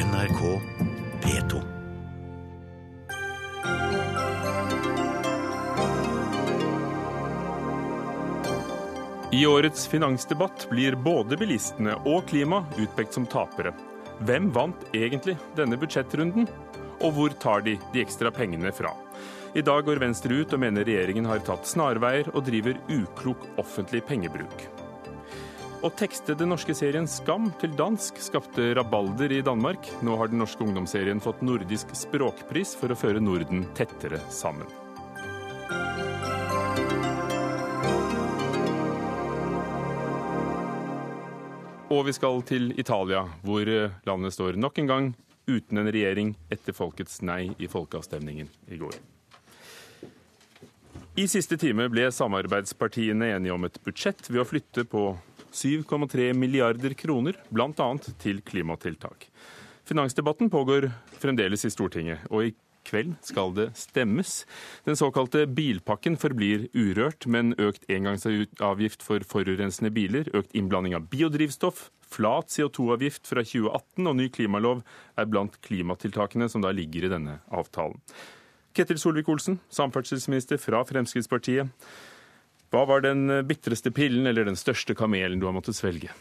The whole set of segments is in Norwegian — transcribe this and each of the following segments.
NRK P2. I årets finansdebatt blir både bilistene og klima utpekt som tapere. Hvem vant egentlig denne budsjettrunden? Og hvor tar de de ekstra pengene fra? I dag går Venstre ut og mener regjeringen har tatt snarveier og driver uklok offentlig pengebruk. Å tekste den norske serien Skam til dansk skapte rabalder i Danmark. Nå har den norske ungdomsserien fått nordisk språkpris for å føre Norden tettere sammen. Og vi skal til Italia, hvor landet står nok en gang uten en regjering etter folkets nei i folkeavstemningen i går. I siste time ble samarbeidspartiene enige om et budsjett ved å flytte på 7,3 milliarder kroner, bl.a. til klimatiltak. Finansdebatten pågår fremdeles i Stortinget, og i kveld skal det stemmes. Den såkalte bilpakken forblir urørt, men økt engangsavgift for forurensende biler, økt innblanding av biodrivstoff, flat CO2-avgift fra 2018 og ny klimalov er blant klimatiltakene som da ligger i denne avtalen. Ketil Solvik-Olsen, samferdselsminister fra Fremskrittspartiet. Hva var den bitreste pillen eller den største kamelen du har måttet svelge?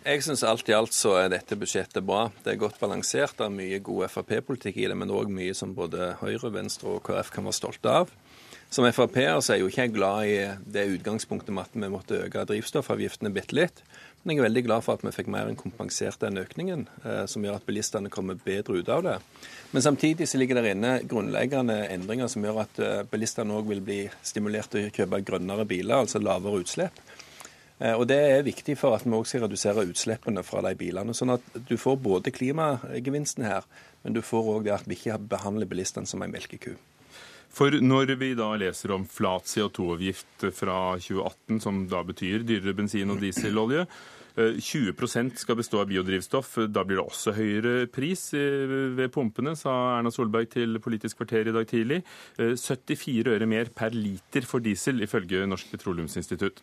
Jeg syns alt i alt så er dette budsjettet bra. Det er godt balansert. Det er mye god Frp-politikk i det, men òg mye som både Høyre, Venstre og KrF kan være stolte av. Som Frp-er så er jeg jo ikke glad i det utgangspunktet med at vi måtte øke drivstoffavgiftene bitte litt. Men jeg er veldig glad for at vi fikk mer enn kompensert den økningen, eh, som gjør at bilistene kommer bedre ut av det. Men samtidig så ligger det inne grunnleggende endringer som gjør at eh, bilistene òg vil bli stimulert til å kjøpe grønnere biler, altså lavere utslipp. Eh, og Det er viktig for at vi òg skal redusere utslippene fra de bilene. Sånn at du får både klimagevinsten her, men du får òg det at vi ikke behandler bilistene som en melkeku. For når vi da leser om flat CO2-avgift fra 2018, som da betyr dyrere bensin og dieselolje, 20% skal bestå av biodrivstoff. Da blir det også høyere pris ved pumpene, sa Erna Solberg til Politisk kvarter i dag tidlig. 74 øre mer per liter for diesel, ifølge Norsk Petroleumsinstitutt.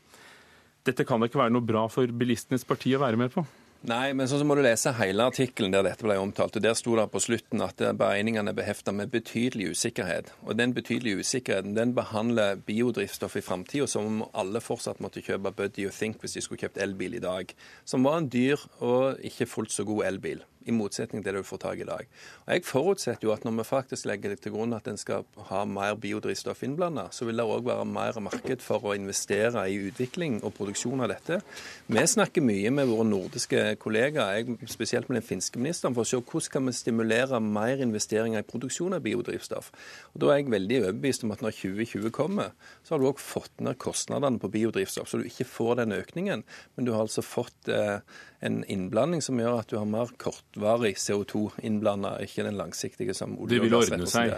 Dette kan da ikke være noe bra for bilistenes parti å være med på? Nei, men så må du lese hele artikkelen der dette ble omtalt. og Der sto det på slutten at beregningene er behefta med betydelig usikkerhet. Og den betydelige usikkerheten den behandler biodrivstoff i framtida som om alle fortsatt måtte kjøpe Buddy og Think hvis de skulle kjøpt elbil i dag. Som var en dyr og ikke fullt så god elbil i motsetning til det du får tak i i dag. Og Jeg forutsetter jo at når vi faktisk legger til grunn at en skal ha mer biodrivstoff innblanda, så vil det òg være mer marked for å investere i utvikling og produksjon av dette. Vi snakker mye med våre nordiske kollegaer, jeg, spesielt med den finske ministeren, for å se hvordan kan vi stimulere mer investeringer i produksjon av biodrivstoff. Og Da er jeg veldig overbevist om at når 2020 kommer, så har du òg fått ned kostnadene på biodrivstoff, så du ikke får den økningen. Men du har altså fått eh, en innblanding som gjør at du har mer kortvarig CO2 innblanda, ikke den langsiktige som olje og gass. Det vil ordne seg?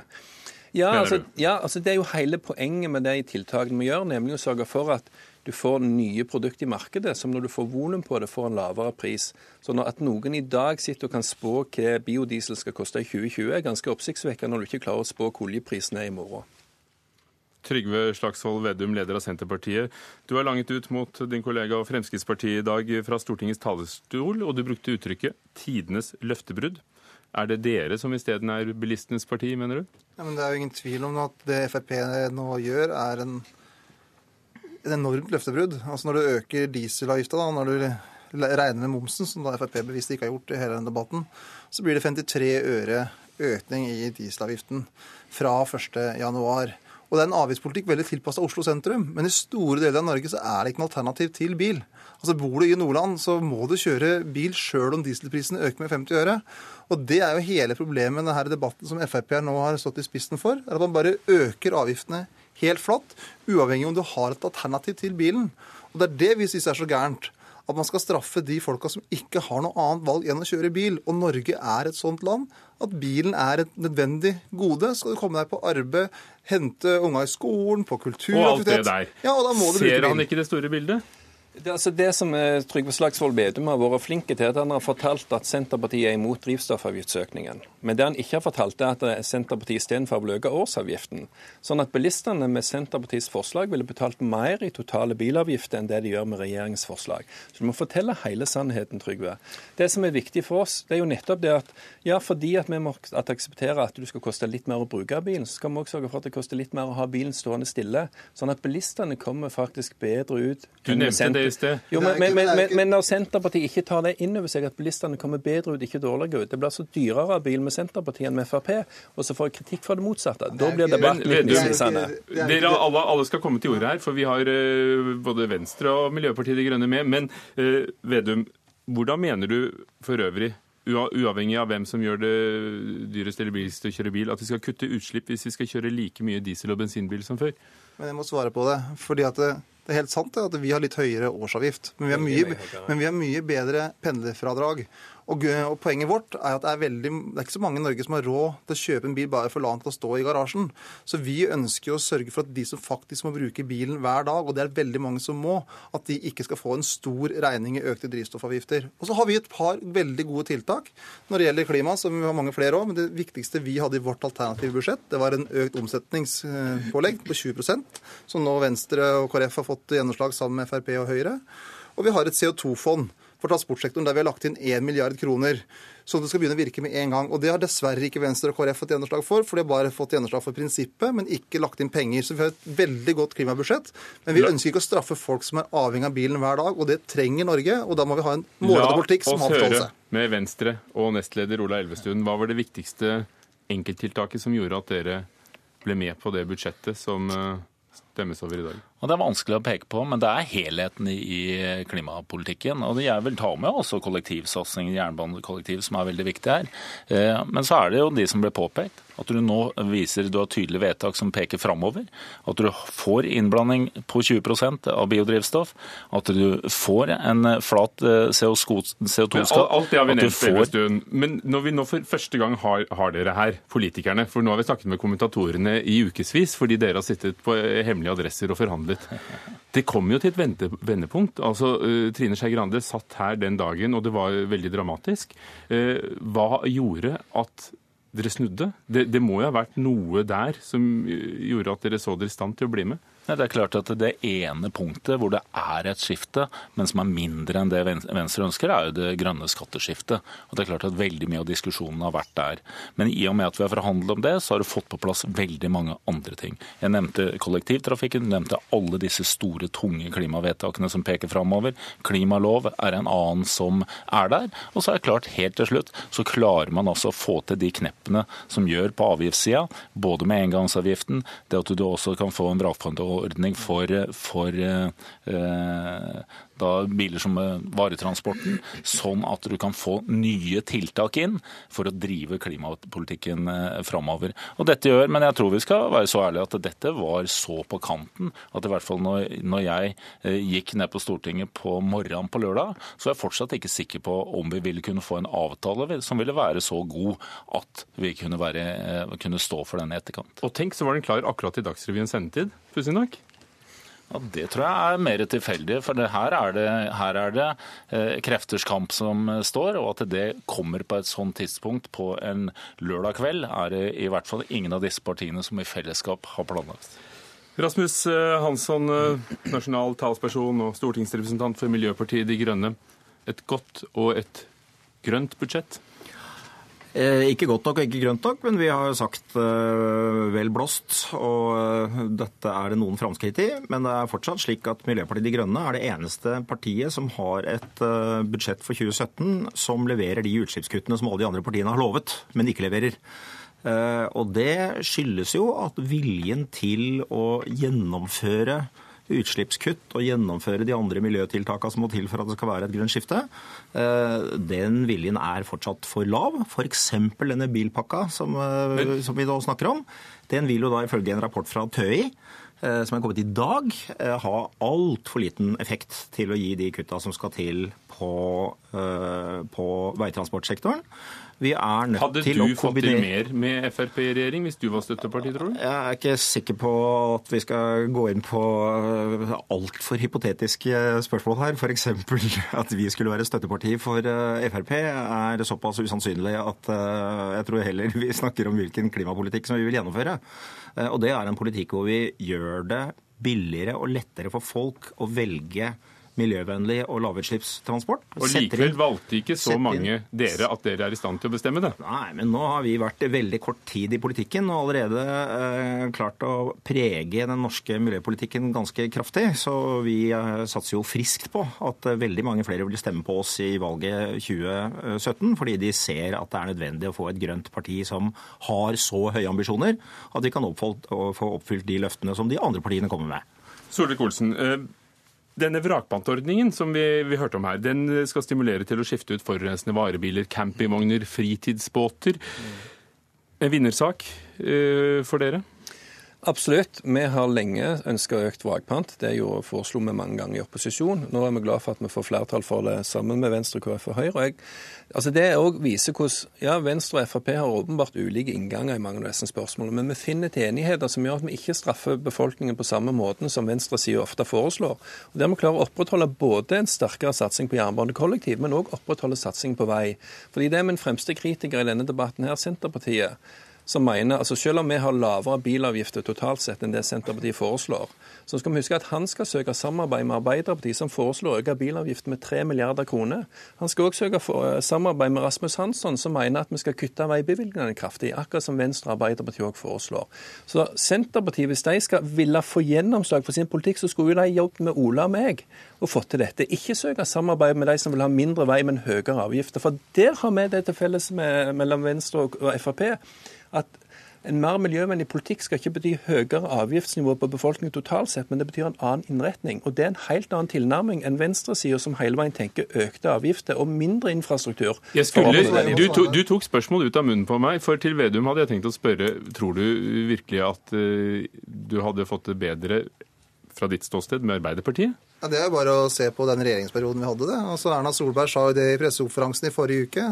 Ja altså, ja, altså Det er jo hele poenget med de tiltakene vi gjør, nemlig å sørge for at du får nye produkter i markedet som når du får volum på det, får en lavere pris. Så at noen i dag sitter og kan spå hva biodiesel skal koste i 2020, er ganske oppsiktsvekkende når du ikke klarer å spå hva oljeprisen er i morgen. Trygve Slagsvold Vedum, leder av Senterpartiet. Du har langet ut mot din kollega og Fremskrittspartiet i dag fra Stortingets talerstol, og du brukte uttrykket 'tidenes løftebrudd'. Er det dere som isteden er bilistenes parti, mener du? Ja, men Det er jo ingen tvil om at det Frp nå gjør, er en, en enormt løftebrudd. Altså Når du øker dieselavgifta, når du regner med momsen, som da Frp bevisst ikke har gjort i hele den debatten, så blir det 53 øre økning i dieselavgiften fra 1.1. Og det er en avgiftspolitikk veldig tilpassa Oslo sentrum. Men i store deler av Norge så er det ikke noe alternativ til bil. Altså Bor du i Nordland, så må du kjøre bil sjøl om dieselprisene øker med 50 øre. Og det er jo hele problemet med denne debatten som Frp nå har stått i spissen for. er At man bare øker avgiftene helt flatt, uavhengig om du har et alternativ til bilen. Og det er det vi syns er så gærent at man skal straffe de folka som ikke har noe annet valg enn å kjøre bil. Og Norge er et sånt land at bilen er et nødvendig gode. Skal du komme deg på arbeid, hente unga i skolen, på kulturaktivitet Og alt det der. Ja, Ser han ikke det store bildet? Det, altså det som eh, Trygve Slagsvold Vedum har vært flink til, at han har fortalt at Senterpartiet er imot drivstoffavgiftsøkningen. Men det han ikke har fortalt, er at eh, Senterpartiet istedenfor vil øke årsavgiften. Sånn at bilistene med Senterpartiets forslag ville betalt mer i totale bilavgifter enn det de gjør med regjeringens forslag. Så du må fortelle hele sannheten, Trygve. Det som er viktig for oss, det er jo nettopp det at ja, fordi at vi må at akseptere at du skal koste litt mer å bruke bilen, så skal vi også sørge for at det koster litt mer å ha bilen stående stille. Sånn at bilistene kommer faktisk bedre ut. Du nevnte det i sted. Jo, men, men, men, men, når Senterpartiet ikke tar det inn over seg at bilistene kommer bedre ut, ikke dårligere ut Det blir så dyrere bil med Senterpartiet enn med Frp, og så får jeg kritikk for det motsatte. Da blir debatten litt misvisende. Dere alle, alle, skal komme til ordet her, for vi har uh, både Venstre og Miljøpartiet De Grønne med. Men uh, Vedum, hvordan mener du for øvrig uavhengig av hvem som gjør det dyrest eller billigst å kjøre bil, at vi skal kutte utslipp hvis vi skal kjøre like mye diesel- og bensinbil som før? Men jeg må svare på det. fordi at det, er helt sant at vi har litt høyere årsavgift, men vi har mye, men vi har mye bedre pendlerfradrag. Og, og, Poenget vårt er at det er, veldig, det er ikke så mange i Norge som har råd til å kjøpe en bil bare for å la den til å stå i garasjen. Så vi ønsker å sørge for at de som faktisk må bruke bilen hver dag, og det er veldig mange som må, at de ikke skal få en stor regning i økte drivstoffavgifter. Og så har vi et par veldig gode tiltak når det gjelder klima, som vi har mange flere òg. Men det viktigste vi hadde i vårt alternative budsjett, det var en økt omsetningspålegg på 20% som nå Venstre og KrF har fått gjennomslag sammen med Frp og Høyre. Og vi har et CO2-fond for transportsektoren, der vi har lagt inn 1 milliard kroner. Så det skal begynne å virke med en gang. Og det har dessverre ikke Venstre og KrF fått gjennomslag for, for de har bare fått gjennomslag for prinsippet, men ikke lagt inn penger. Så vi har et veldig godt klimabudsjett. Men vi ønsker ikke å straffe folk som er avhengig av bilen hver dag, og det trenger Norge. Og da må vi ha en målrettet politikk som har forståelse. La oss høre med Venstre og nestleder Ola Elvestuen. Hva var det viktigste enkelttiltaket som gjorde at dere ble med på det budsjettet som eh, stemmes over i dag? Og Det er vanskelig å peke på, men det er helheten i klimapolitikken. Og Jeg vil ta med også kollektivsatsingen, jernbanekollektiv, som er veldig viktig her. Eh, men så er det jo de som ble påpekt. At du nå viser du har tydelige vedtak som peker framover. At du får innblanding på 20% av biodrivstoff. At du får en flat eh, CO2-skatt. Alt det har vi nevnt får... en stund. Men når vi nå for første gang har, har, dere her, politikerne For nå har vi snakket med kommentatorene i ukevis fordi dere har sittet på hemmelige adresser og forhandlet. Det kom jo til et vente, vendepunkt. Altså, uh, Trine Skei Grande satt her den dagen, og det var veldig dramatisk. Uh, hva gjorde at dere snudde? Det, det må jo ha vært noe der som gjorde at dere så dere i stand til å bli med? Det er klart at det ene punktet hvor det er et skifte, men som er mindre enn det Venstre ønsker, er jo det grønne skatteskiftet. Og det er klart at Veldig mye av diskusjonen har vært der. Men i og med at vi har forhandlet om det, så har du fått på plass veldig mange andre ting. Jeg nevnte kollektivtrafikken, du nevnte alle disse store, tunge klimavedtakene som peker framover. Klimalov er en annen som er der. Og så er det klart, helt til slutt, så klarer man altså å få til de kneppene som gjør på avgiftssida, både med engangsavgiften, det at du også kan få en vrakpantordning ordning for, for eh, da biler som eh, varetransporten, sånn at du kan få nye tiltak inn for å drive klimapolitikken eh, framover. Og dette gjør, Men jeg tror vi skal være så ærlige at dette var så på kanten at i hvert fall når, når jeg gikk ned på Stortinget på morgenen på lørdag, så er jeg fortsatt ikke sikker på om vi ville kunne få en avtale som ville være så god at vi kunne, være, kunne stå for den i etterkant. Og tenk, så var den klar akkurat i Dagsrevyens sendetid, pussig nok. Ja, Det tror jeg er mer tilfeldig, for her er det, her er det eh, krefters kamp som står. Og at det kommer på et sånt tidspunkt på en lørdag kveld, er det i hvert fall ingen av disse partiene som i fellesskap har planlagt. Rasmus eh, Hansson, eh, nasjonal talsperson og stortingsrepresentant for Miljøpartiet De Grønne. Et godt og et grønt budsjett? Eh, ikke godt nok og ikke grønt nok, men vi har sagt eh, vel blåst. Og eh, dette er det noen framskritt i. Men det er fortsatt slik at Miljøpartiet De Grønne er det eneste partiet som har et budsjett for 2017 som leverer de utslippskuttene som alle de andre partiene har lovet, men ikke leverer. Og det skyldes jo at viljen til å gjennomføre utslippskutt og gjennomføre de andre miljøtiltakene som må til for at det skal være et grønt skifte, eh, den viljen er fortsatt for lav. F.eks. denne bilpakka som, eh, som, vi nå snakker om. Den vil jo da ifølge en rapport fra TØI eh, som er kommet i dag, ha altfor liten effekt til å gi de kutta som skal til på, på veitransportsektoren. Vi er nødt Hadde til å du fått til mer med Frp i regjering hvis du var støtteparti, tror du? Jeg er ikke sikker på at vi skal gå inn på altfor hypotetiske spørsmål her. F.eks. at vi skulle være støtteparti for eh, Frp er såpass usannsynlig at eh, jeg tror heller vi snakker om hvilken klimapolitikk som vi vil gjennomføre. Eh, Og det er en politikk hvor vi gjør det billigere og lettere for folk å velge miljøvennlig og lavutslippstransport. Og likevel valgte ikke så mange dere at dere er i stand til å bestemme det. Nei, men nå har vi vært veldig kort tid i politikken og allerede eh, klart å prege den norske miljøpolitikken ganske kraftig. Så vi eh, satser jo friskt på at eh, veldig mange flere vil stemme på oss i valget 2017, fordi de ser at det er nødvendig å få et grønt parti som har så høye ambisjoner at vi kan oppfylt, få oppfylt de løftene som de andre partiene kommer med. Solvik-Olsen, eh, denne vrakpantordningen som vi, vi hørte om her, den skal stimulere til å skifte ut forurensende varebiler, campingvogner, fritidsbåter. En vinnersak eh, for dere? Absolutt. Vi har lenge ønska økt vrakpant. Det foreslo vi mange ganger i opposisjon. Nå er vi glad for at vi får flertall for det sammen med Venstre, KrF og Høyre. Jeg, altså det også viser hvordan ja, Venstre og Frp har åpenbart ulike innganger i mange av disse spørsmålene, men vi finner til enigheter som gjør at vi ikke straffer befolkningen på samme måten som venstresida ofte foreslår. Og Der vi klarer å opprettholde både en sterkere satsing på jernbanekollektiv, men òg opprettholde satsing på vei. Fordi det er min fremste kritiker i denne debatten her, Senterpartiet som mener, altså Selv om vi har lavere bilavgifter totalt sett enn det Senterpartiet foreslår, så skal vi huske at han skal søke samarbeid med Arbeiderpartiet, som foreslår å øke bilavgiften med 3 milliarder kroner. Han skal også søke eh, samarbeid med Rasmus Hansson, som mener at vi skal kutte veibevilgningene kraftig, akkurat som Venstre og Arbeiderpartiet også foreslår. Så Senterpartiet, hvis de skal ville få gjennomslag for sin politikk, så skulle de jobbet med Ola og meg og fått til dette. Ikke søke samarbeid med de som vil ha mindre vei, men høyere avgifter. For der har vi det til felles med, mellom Venstre og Frp at en mer miljøvennlig politikk skal ikke bety høyere avgiftsnivå på befolkningen totalt sett, men det betyr en annen innretning. Og det er en helt annen tilnærming enn venstresida, som hele veien tenker økte avgifter og mindre infrastruktur. Jeg skulle, du, to, du tok spørsmålet ut av munnen på meg, for til Vedum hadde jeg tenkt å spørre tror du virkelig at uh, du hadde fått det bedre fra ditt ståsted med Arbeiderpartiet? Ja, Det er jo bare å se på den regjeringsperioden vi hadde. det. Altså Erna Solberg sa jo det i pressekonferansen i forrige uke.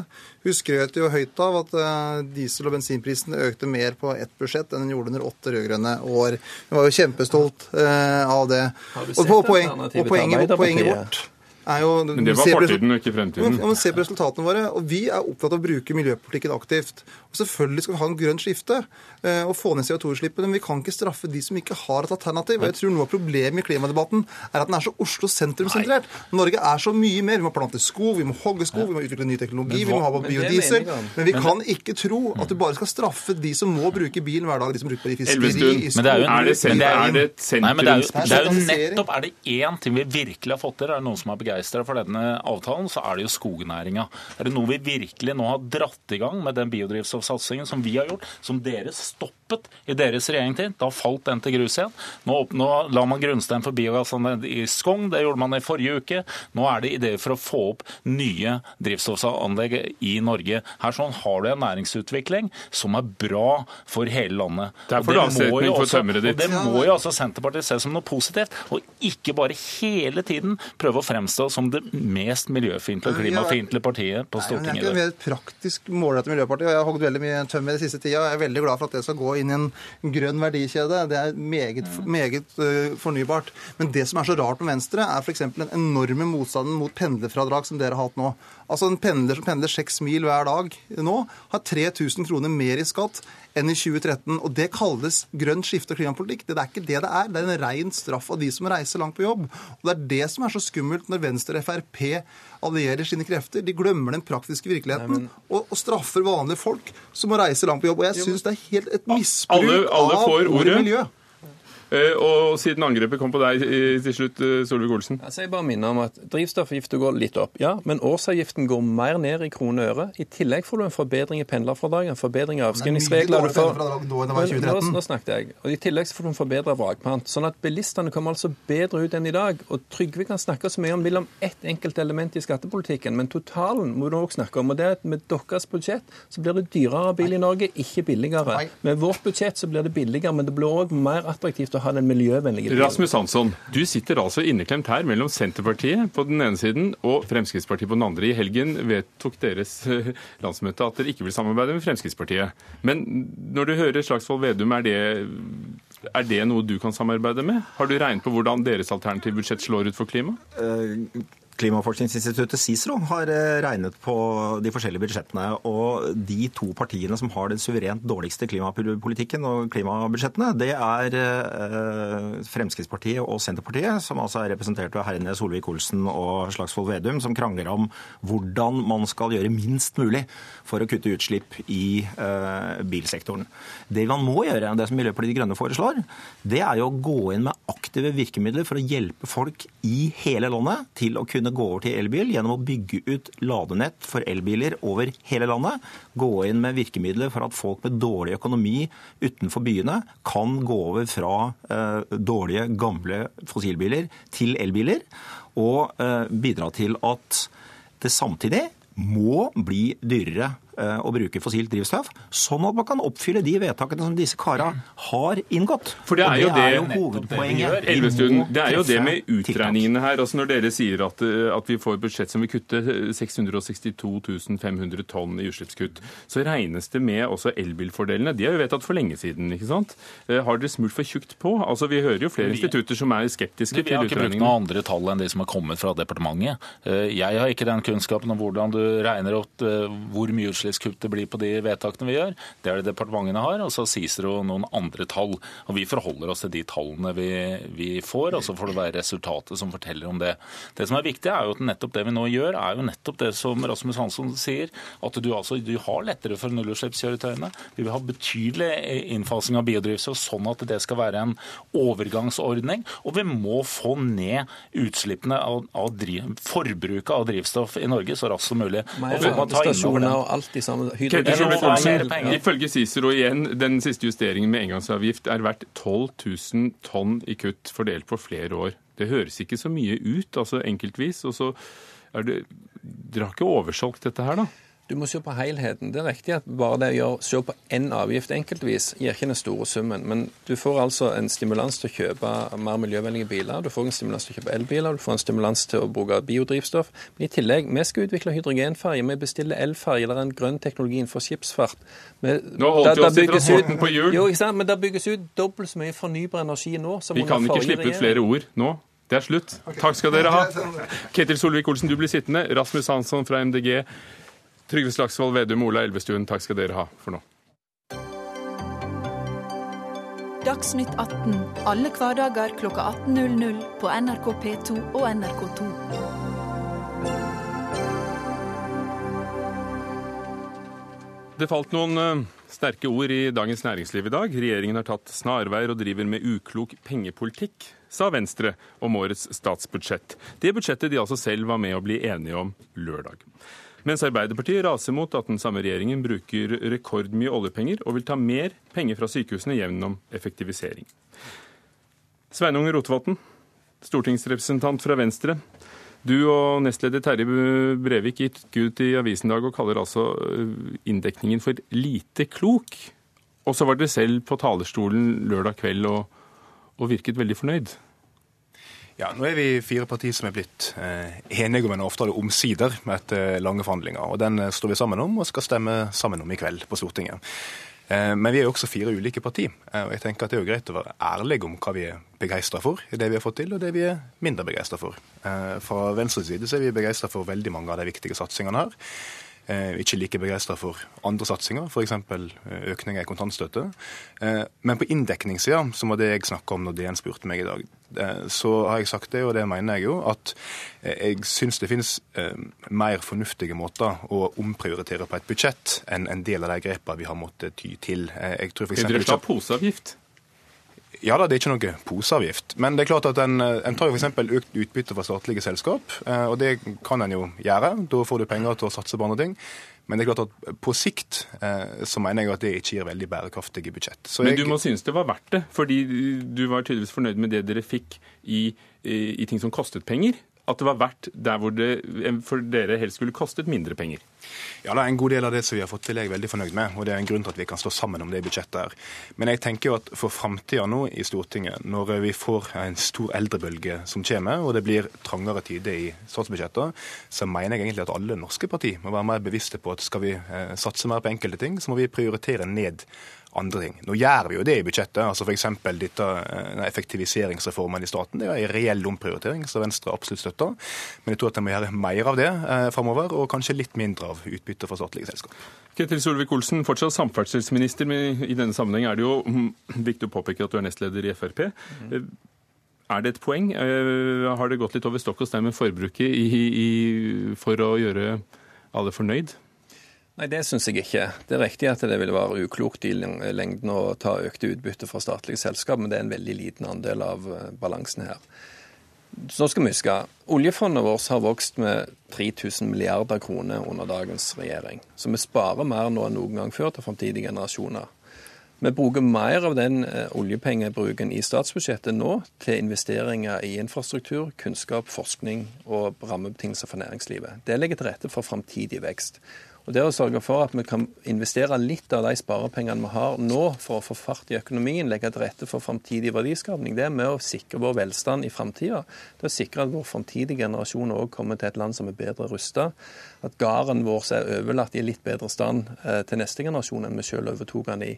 Hun skrøt jo høyt av at eh, diesel- og bensinprisene økte mer på ett budsjett enn den gjorde under åtte rød-grønne år. Hun var jo kjempestolt eh, av det. Har du Og, på, poen, og poenget, poenget vårt er jo Men det var fortiden og ikke fremtiden. men se på resultatene våre. og Vi er opptatt av å bruke miljøpolitikken aktivt. Og Selvfølgelig skal vi ha en grønn skifte eh, og få ned CO2-utslippene, men vi kan ikke straffe de som ikke har et alternativ. Og jeg tror Noe av problemet i klimadebatten er at den er så Oslo sentrum-sentrert. Norge er så mye mer. Vi må plante skog, vi må hogge skog, vi må utvikle ny teknologi, vi må ha vi biodiesel. Men vi kan ikke tro at du bare skal straffe de som må bruke bilen hver dag. De som bruker det i fiskeri, i Men er jo en- det, sen- men det er jo- er det et Nei, men det er, jo, sentrums... det er jo Sentralisering. nettopp Er det én ting vi virkelig har fått til, er det noen som er begeistra for denne avtalen, så er det jo skognæringa. Er det noe vi virkelig nå har dratt i gang med den biodrivstoffsatsingen som vi har gjort, som dere stoppet i deres regjeringstid? Da falt den til grus igjen. Nå, nå la man grunnstein for biogassanlegg i Skogn, det gjorde man i forrige uke. Nå er det ideer for å få opp nye drivstoffanlegg i Norge. Her sånn har du en næringsutvikling som er bra for hele landet. Derfor Og det må jo også- og Det må jo altså Senterpartiet se som noe positivt, og ikke bare hele tiden prøve å fremstå som det mest miljøfiendtlige og Nei, klimafiendtlige partiet på Nei, Stortinget. Jeg er ikke et praktisk målrettet miljøparti, og jeg har hogd veldig mye tømmer den siste tida. Jeg er veldig glad for at det skal gå inn i en grønn verdikjede. Det er meget, meget øh, fornybart. Men det som er så rart med Venstre, er f.eks. den enorme motstanden mot pendlerfradrag som dere har hatt nå. Altså En pendler som pendler seks mil hver dag nå, har 3000 kroner mer i skatt enn i 2013. Og det kalles grønt skifte og klimapolitikk. Det er ikke det det er. Det er en ren straff av de som reiser langt på jobb. Og det er det som er så skummelt når Venstre og Frp allierer sine krefter. De glemmer den praktiske virkeligheten og, og straffer vanlige folk som må reise langt på jobb. Og jeg syns det er helt et misbruk Alle- alle av ordet miljø. Eh, Og siden angrepet kom på deg til slutt, eh, Solvik-Olsen. Altså jeg bare minner om at Drivstoffavgiften går litt opp, ja, men årsavgiften går mer ned i kroner og øre. I tillegg får du en forbedring i pendlerfradraget, en forbedring i avskrivningsregler. nå enn det var i Men 2013. Nå, nå snakket jeg. Og I tillegg så får du en forbedra vrakpant. Sånn at bilistene kommer altså bedre ut enn i dag. Og Trygve kan snakke så mye om vil om ett enkelt element i skattepolitikken, men totalen må du også snakke om. Og det er at Med deres budsjett så blir det dyrere bil i Norge, ikke billigere. Med vårt budsjett så blir det billigere, men det blir òg mer attraktivt å ha den miljøvennlige bilen. Rasmus Hansson, du sitter altså inneklemt her mellom Senterpartiet på den ene siden og Fremskrittspartiet på den andre. I helgen vedtok deres eh, landsmøte at dere ikke vil samarbeide med Fremskrittspartiet. Men når du hører Slagsvold Vedum, er det, er det noe du kan samarbeide med? Har du regnet på hvordan deres alternative budsjett slår ut for klima? Klimaforskningsinstituttet CICERO har eh, regnet på de forskjellige budsjettene. Og de to partiene som har den suverent dårligste klimapolitikken og klimabudsjettene, det er eh, Fremskrittspartiet og Senterpartiet, som altså er representert ved herrene Solvik-Olsen og Slagsvold Vedum, som krangler om hvordan man skal gjøre minst mulig for å kutte utslipp i eh, bilsektoren. Det man må gjøre, det som Miljøpartiet De Grønne foreslår, det er jo å gå inn med aktive virkemidler for å hjelpe folk i hele landet til å kunne gå over til elbil gjennom å bygge ut ladenett for elbiler over hele landet. Gå inn med virkemidler for at folk med dårlig økonomi utenfor byene kan gå over fra eh, dårlige, gamle fossilbiler til elbiler. Og eh, bidra til at det samtidig må bli dyrere å bruke fossilt drivstoff, sånn at man kan oppfylle de vedtakene som disse kara har inngått. For det er jo det er jo det- hovedpoenget. Vi Elvestuen, det er jo det med utregningene her. altså Når dere sier at, eh, at vi får et budsjett som vil kutte 662 500 tonn i utslippskutt, så regnes det med også elbilfordelene. De er jo vedtatt for lenge siden. ikke sant? Eh, Har dere smurt for tjukt på? Altså Vi hører jo flere Vi- institutter som er skeptiske Vi har ikke brukt noen andre tall enn de som har kommet fra departementet. Eh, Jeg har ikke den kunnskapen om hvordan du regner opp eh, hvor mye utslippskutt det blir på de vedtakene vi gjør. Det er det departementene har, og så jo noen andre tall. Og Vi forholder oss til de tallene vi, vi får, og så får det være resultatet som forteller om det. Det som er viktig, er jo at nettopp det vi nå gjør, er jo nettopp det som Rasmus Hansson sier, at du, altså, du har lettere for nullutslippskjøretøyene. Vi vil ha betydelig innfasing av biodrivstoff, sånn at det skal være en overgangsordning. Og vi må få ned utslippene av, av driv, forbruket av drivstoff i Norge så raskt som mulig. Og så må ta det. I samme penger. ifølge Cicero igjen, den siste justeringen med engangsavgift er verdt 12 000 tonn i kutt fordelt på flere år. Det høres ikke så mye ut, altså enkeltvis. og så er det, Dere har ikke oversolgt dette her, da? Du må se på helheten. Det er riktig at bare det å gjøre, se på én avgift enkeltvis gir ikke den store summen. Men du får altså en stimulans til å kjøpe mer miljøvennlige biler. Du får en stimulans til å kjøpe elbiler, du får en stimulans til å bruke biodrivstoff. Men i tillegg, vi skal utvikle hydrogenferger. Vi bestiller elferger. Det er en grønn teknologi innenfor skipsfart. Vi- Nå holdt da- vi oss bygges transporten på hjul. Jo, ikke sant? Men det bygges ut dobbelt så mye fornybar energi nå som Vi kan ikke slippe ut flere ord nå. Det er slutt. Takk skal dere ha. Ketil Solvik-Olsen, du blir sittende. Rasmus Hansson fra MDG. Trygve Slagsvold Vedum, Ola Elvestuen, takk skal dere ha for nå. Dagsnytt 18 alle hverdager klokka 18.00 på NRK P2 og NRK2. Det falt noen eh, sterke ord i Dagens Næringsliv i dag. Regjeringen har tatt snarveier og driver med uklok pengepolitikk, sa Venstre om årets statsbudsjett. Det budsjettet de altså selv var med å bli enige om lørdag. Mens Arbeiderpartiet raser mot at den samme regjeringen bruker rekordmye oljepenger og vil ta mer penger fra sykehusene gjennom effektivisering. Sveinung Rotevatn, stortingsrepresentant fra Venstre. Du og nestleder Terje Brevik gikk ut i avisen i dag og kaller altså øh, inndekningen for lite klok. Og så var dere selv på talerstolen lørdag kveld og, og virket veldig fornøyd. Ja, Nå er vi fire partier som er blitt eh, enige om en avtale omsider etter lange forhandlinger. og Den eh, står vi sammen om og skal stemme sammen om i kveld på Stortinget. Eh, men vi er jo også fire ulike partier, eh, og jeg tenker at det er jo greit å være ærlig om hva vi er begeistra for i det vi har fått til, og det vi er mindre begeistra for. Eh, fra Venstres side så er vi begeistra for veldig mange av de viktige satsingene her. Eh, ikke like begeistra for andre satsinger, f.eks. økninger i kontantstøtte. Eh, men på inndekningssida, som var det jeg snakka om når DN spurte meg i dag, eh, så har jeg sagt det, og det mener jeg jo, at eh, jeg syns det finnes eh, mer fornuftige måter å omprioritere på et budsjett enn en del av de grepene vi har måttet ty til. Eh, jeg tror for eksempel Dere skal ha poseavgift. Ja da, det er ikke noe poseavgift. Men det er klart at en, en tar jo f.eks. økt utbytte fra statlige selskap, eh, og det kan en jo gjøre. Da får du penger til å satse på andre ting. Men det er klart at på sikt eh, så mener jeg at det ikke gir veldig bærekraftige budsjett. Så Men jeg, du må synes det var verdt det, fordi du var tydeligvis fornøyd med det dere fikk i, i, i ting som kostet penger. At det var verdt der hvor det for dere helst skulle kostet mindre penger. Ja, det er En god del av det som vi har fått til, jeg er veldig fornøyd med. og Det er en grunn til at vi kan stå sammen om det budsjettet. her. Men jeg tenker jo at for framtida nå i Stortinget, når vi får en stor eldrebølge som kommer, og det blir trangere tider i statsbudsjettet, så mener jeg egentlig at alle norske partier må være mer bevisste på at skal vi eh, satse mer på enkelte ting, så må vi prioritere ned andre ting. Nå gjør vi jo det i budsjettet. altså F.eks. denne effektiviseringsreformen i staten. Det er en reell omprioritering som Venstre absolutt støtter. Men jeg tror at en må gjøre mer av det eh, framover, og kanskje litt mindre av utbytte fra statlige selskap. Ketil Solvik-Olsen, fortsatt samferdselsminister, men i denne sammenheng er det jo mm, viktig å påpeke at du er nestleder i Frp. Mm. Er det et poeng? Eh, har det gått litt over stokk og stein med forbruket i, i, for å gjøre alle fornøyd? Nei, Det syns jeg ikke. Det er riktig at det vil være uklokt i lengden å ta økte utbytte fra statlige selskap, men det er en veldig liten andel av eh, balansen her. Så nå skal vi huske, Oljefondet vårt har vokst med 3000 milliarder kroner under dagens regjering. Så vi sparer mer nå enn noen gang før til framtidige generasjoner. Vi bruker mer av den eh, oljepengebruken i statsbudsjettet nå til investeringer i infrastruktur, kunnskap, forskning og rammebetingelser for næringslivet. Det legger til rette for framtidig vekst. Og Det å sørge for at vi kan investere litt av de sparepengene vi har nå for å få fart i økonomien, legge til rette for framtidig verdiskapning, det er med å sikre vår velstand i framtida. Det å sikre at vår framtidige generasjon òg kommer til et land som er bedre rusta. At gården vår er overlatt i litt bedre stand eh, til neste generasjon enn vi sjøl overtok den i.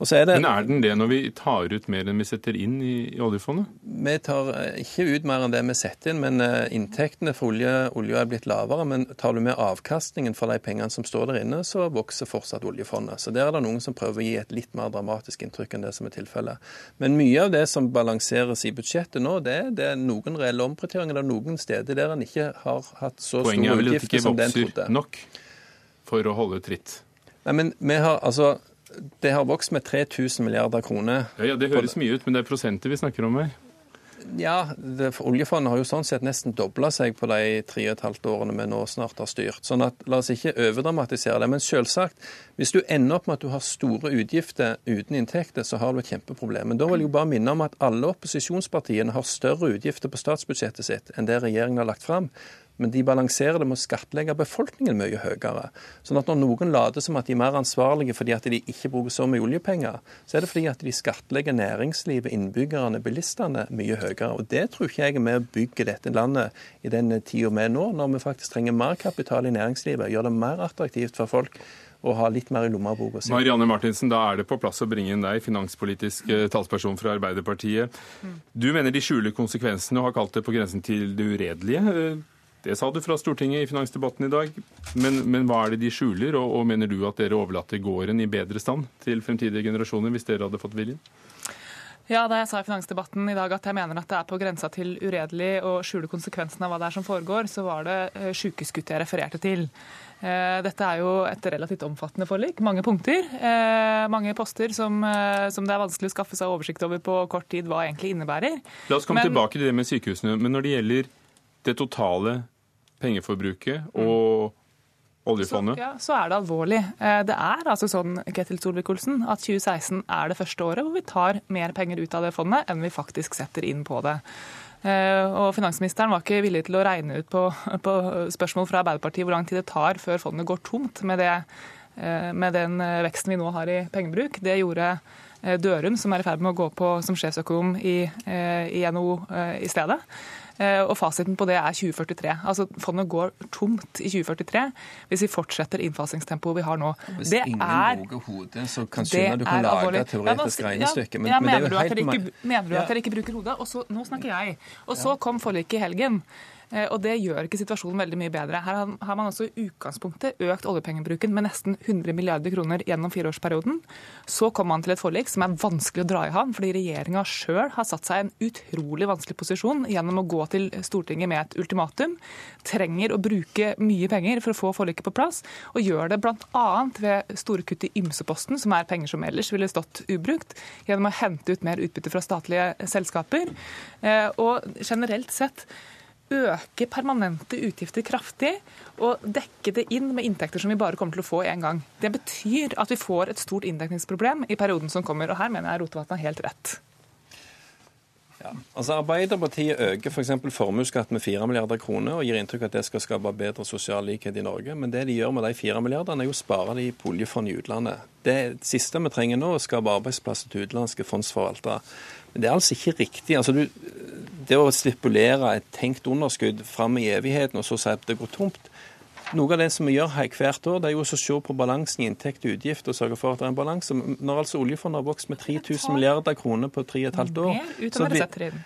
Er det, Men er den det når vi tar ut mer enn vi setter inn i, i oljefondet? Vi tar eh, ikke ut mer enn det vi setter inn, men uh, inntektene for olje, olje er blitt lavere. Men tar du med avkastningen for de pengene som står der inne, så vokser fortsatt oljefondet. Så der er det noen som prøver å gi et litt mer dramatisk inntrykk enn det som er tilfellet. Men mye av det som balanseres i budsjettet nå, det, det er noen reelle omprioriteringer. Det er noen steder der en ikke har hatt så store utgifter som den trodde. Poenget er vel at det ikke vokser nok for å holde tritt? Nei, men vi har altså det har vokst med 3000 milliarder kroner. Ja, ja, Det høres mye ut, men det er prosenter vi snakker om her. Ja, det, Oljefondet har jo sånn sett nesten dobla seg på de tre og et halvt årene vi nå snart har styrt. Sånn at La oss ikke overdramatisere det. Men selvsagt, hvis du ender opp med at du har store utgifter uten inntekter, så har du et kjempeproblem. Men da vil jeg jo bare minne om at alle opposisjonspartiene har større utgifter på statsbudsjettet sitt enn det regjeringen har lagt fram men de balanserer det med å skattlegge befolkningen mye høyere. Sånn at når noen later som at de er mer ansvarlige fordi at de ikke bruker så mye oljepenger, så er det fordi at de skattlegger næringslivet, innbyggerne, bilistene mye høyere. Og det tror ikke jeg er med å bygge dette landet i den tida vi er nå, når vi faktisk trenger mer kapital i næringslivet, gjør det mer attraktivt for folk å ha litt mer i lommeboka si. Marianne Martinsen, da er det på plass å bringe inn deg, finanspolitisk eh, talsperson fra Arbeiderpartiet. Du mener de skjuler konsekvensene og har kalt det på grensen til det uredelige. Det sa du fra Stortinget i finansdebatten i dag. Men, men hva er det de skjuler, og, og mener du at dere overlater gården i bedre stand til fremtidige generasjoner hvis dere hadde fått viljen? Ja, Da jeg sa i finansdebatten i dag at jeg mener at det er på grensa til uredelig å skjule konsekvensene av hva det er som foregår, så var det eh, sjukeskutt jeg refererte til. Eh, dette er jo et relativt omfattende forlik. Mange punkter. Eh, mange poster som, som, det er vanskelig å skaffe seg oversikt over på kort tid hva egentlig innebærer. La oss komme Men, tilbake til det med sykehusene. Men når det gjelder det totale pengeforbruket og oljefondet? Så, ja, så er det alvorlig. Eh, det er altså sånn Ketil Solvik-Olsen, at 2016 er det første året hvor vi tar mer penger ut av det fondet enn vi faktisk setter inn på det. Eh, og Finansministeren var ikke villig til å regne ut på, på spørsmål fra Arbeiderpartiet hvor lang tid det tar før fondet går tomt med, det, eh, med den veksten vi nå har i pengebruk. Det gjorde Dørum, som er i ferd med å gå på som sjefsøkonom i, i NHO i stedet. Eh, og fasiten på det er 2043. Altså Fondet går tomt i 2043 hvis vi fortsetter innfasingstempoet vi har nå. Hvis det ingen er, våger hodet, så kan skjønne du kan lage et teoretisk ja, regnestykke. Men, ja, men, men det er jo helt... Ikke, mener du at dere ikke bruker hodet? Og så, nå snakker jeg. Og så kom forliket i helgen. Eh, og det gjør ikke situasjonen veldig mye bedre. Her har man også i utgangspunktet økt oljepengebruken med nesten 100 milliarder kroner gjennom fireårsperioden. Så kom man til et forlik som er vanskelig å dra i havn, fordi regjeringa sjøl har satt seg i en utrolig vanskelig posisjon gjennom å gå til Stortinget med et ultimatum. Trenger å bruke mye penger for å få forliket på plass, og gjør det bl.a. ved store kutt i ymseposten, som er penger som ellers ville stått ubrukt, gjennom å hente ut mer utbytte fra statlige selskaper. Eh, og generelt sett øke permanente utgifter kraftig og dekke det inn med inntekter som vi bare kommer til å få én gang. Det betyr at vi får et stort inndekningsproblem i perioden som kommer. Og her mener jeg Rotevatn har helt rett. Ja. Altså Arbeiderpartiet øker f.eks. For formuesskatten med 4 milliarder kroner og gir inntrykk av at det skal skape bedre sosial likhet i Norge. Men det de gjør med de 4 milliardene, er jo å spare de på oljefond i utlandet. Det siste vi trenger nå, er å skape arbeidsplasser til utenlandske fondsforvaltere. Men det er altså ikke riktig. Altså, du, det å stipulere et tenkt underskudd fram i evigheten og så si at det går tomt, noe av det som vi gjør her hvert år, det er jo å se på balansen i inntekt og utgift og sørge for at det er en balanse. Når altså oljefondet har vokst med 3000 milliarder kroner på tre og et halvt år så blir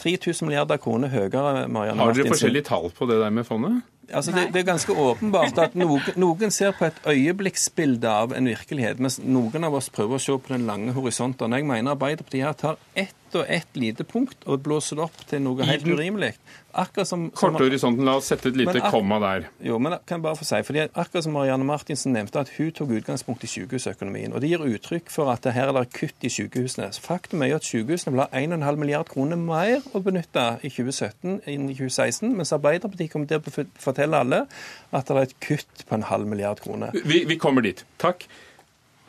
3000 milliarder kroner høyere, Marianne Har dere forskjellige tall på det der med fondet? Altså det, det, er ganske åpenbart at noen, noen, ser på et øyeblikksbilde av en virkelighet, mens noen av oss prøver å se på den lange horisonten. Jeg mener Arbeiderpartiet her tar ett og ett lite punkt og blåser det opp til noe helt urimelig. Akkurat som, som horisonten, la oss sette et lite komma der. Jo, men kan jeg bare få si, fordi Akkurat som Marianne Martinsen nevnte, at hun tok utgangspunkt i sykehusøkonomien. og Det gir uttrykk for at her er det kutt i sykehusene. Faktum er jo at sykehusene vil ha 1,5 milliard kroner mer å benytte i 2017 enn i 2016, mens Arbeiderpartiet kommer til å fortelle alle at det er et kutt på en halv milliard kroner. Vi, vi kommer dit. Takk.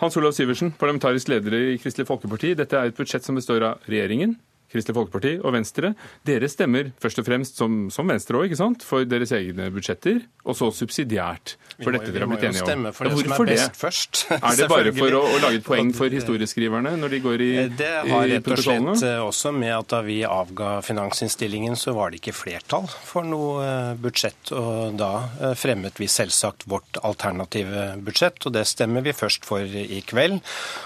Hans Olav Syversen, parlamentarisk leder i Kristelig Folkeparti. Dette er et budsjett som består av regjeringen, Kristelig Folkeparti og Venstre. Dere stemmer først og fremst, som, som Venstre òg, for deres egne budsjetter, og så subsidiært for dette dere har blitt enige om. Vi må jo stemme for det som er best først. Er det bare for å, å, lage et poeng for historieskriverne når de går i Det har rett og slett eh, også med at da vi avga finansinnstillingen, så var det ikke flertall for noe eh, budsjett. Og da eh, fremmet vi selvsagt vårt alternative budsjett, og det stemmer vi først for i kveld.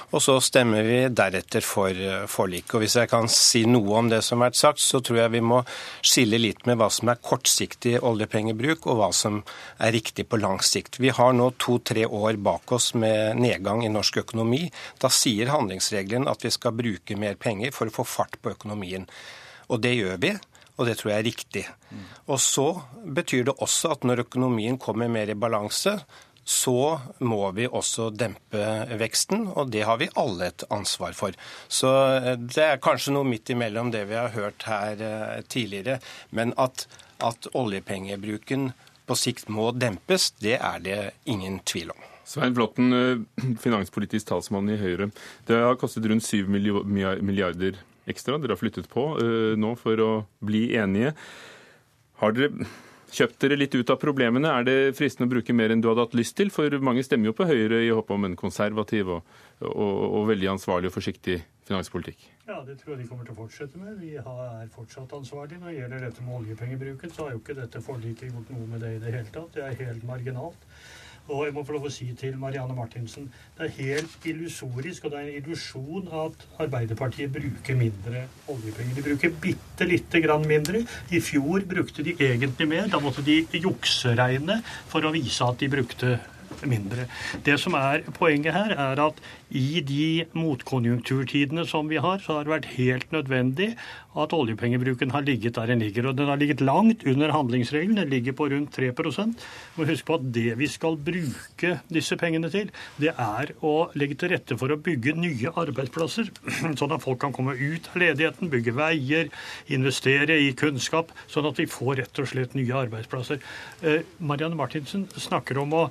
Og så stemmer vi deretter for forliket. Og hvis jeg kan si noe om det som har vært sagt, så tror jeg vi må skille litt med hva som er kortsiktig oljepengebruk, og hva som er riktig på lang sikt. Vi har nå to-tre år bak oss med nedgang i norsk økonomi. Da sier handlingsregelen at vi skal bruke mer penger for å få fart på økonomien. Og det gjør vi. Og det tror jeg er riktig. Og så betyr det også at når økonomien kommer mer i balanse, så må vi også dempe veksten, og det har vi alle et ansvar for. Så eh, det er kanskje noe midt imellom det vi har hørt her eh, tidligere. Men at, at oljepengebruken på sikt må dempes, det er det ingen tvil om. Svein Flåtten, eh, finanspolitisk talsmann i Høyre. Det har kostet rundt 7 milliarder ekstra dere har flyttet på nå for å bli enige. Har dere kjøpt dere litt ut av problemene? Er det fristende å bruke mer enn du hadde hatt lyst til? For mange stemmer jo på Høyre i håp om en konservativ og, og, og, veldig ansvarlig og forsiktig finanspolitikk. Ja, det tror jeg de kommer til å fortsette med. Vi er fortsatt ansvarlige. Når det gjelder dette med oljepengebruken, så har jo ikke dette forliket gjort noe med det i det hele tatt. Det er helt marginalt. Og jeg må få lov å si til Marianne Martinsen det er helt illusorisk og det er en illusjon at Arbeiderpartiet bruker mindre oljepenger. De bruker bitte lite grann mindre. I fjor brukte de egentlig mer. Da måtte de jukseregne for å vise at de brukte mindre. Det som er poenget her, er at i de motkonjunkturtidene som vi har, så har det vært helt nødvendig at oljepengebruken har ligget der den ligger. Og den har ligget langt under handlingsregelen. Den ligger på rundt 3% må huske på at det vi skal bruke disse pengene til, det er å legge til rette for å bygge nye arbeidsplasser, sånn at folk kan komme ut av ledigheten, bygge veier, investere i kunnskap, sånn at vi får rett og slett nye arbeidsplasser. Marianne Martinsen snakker om å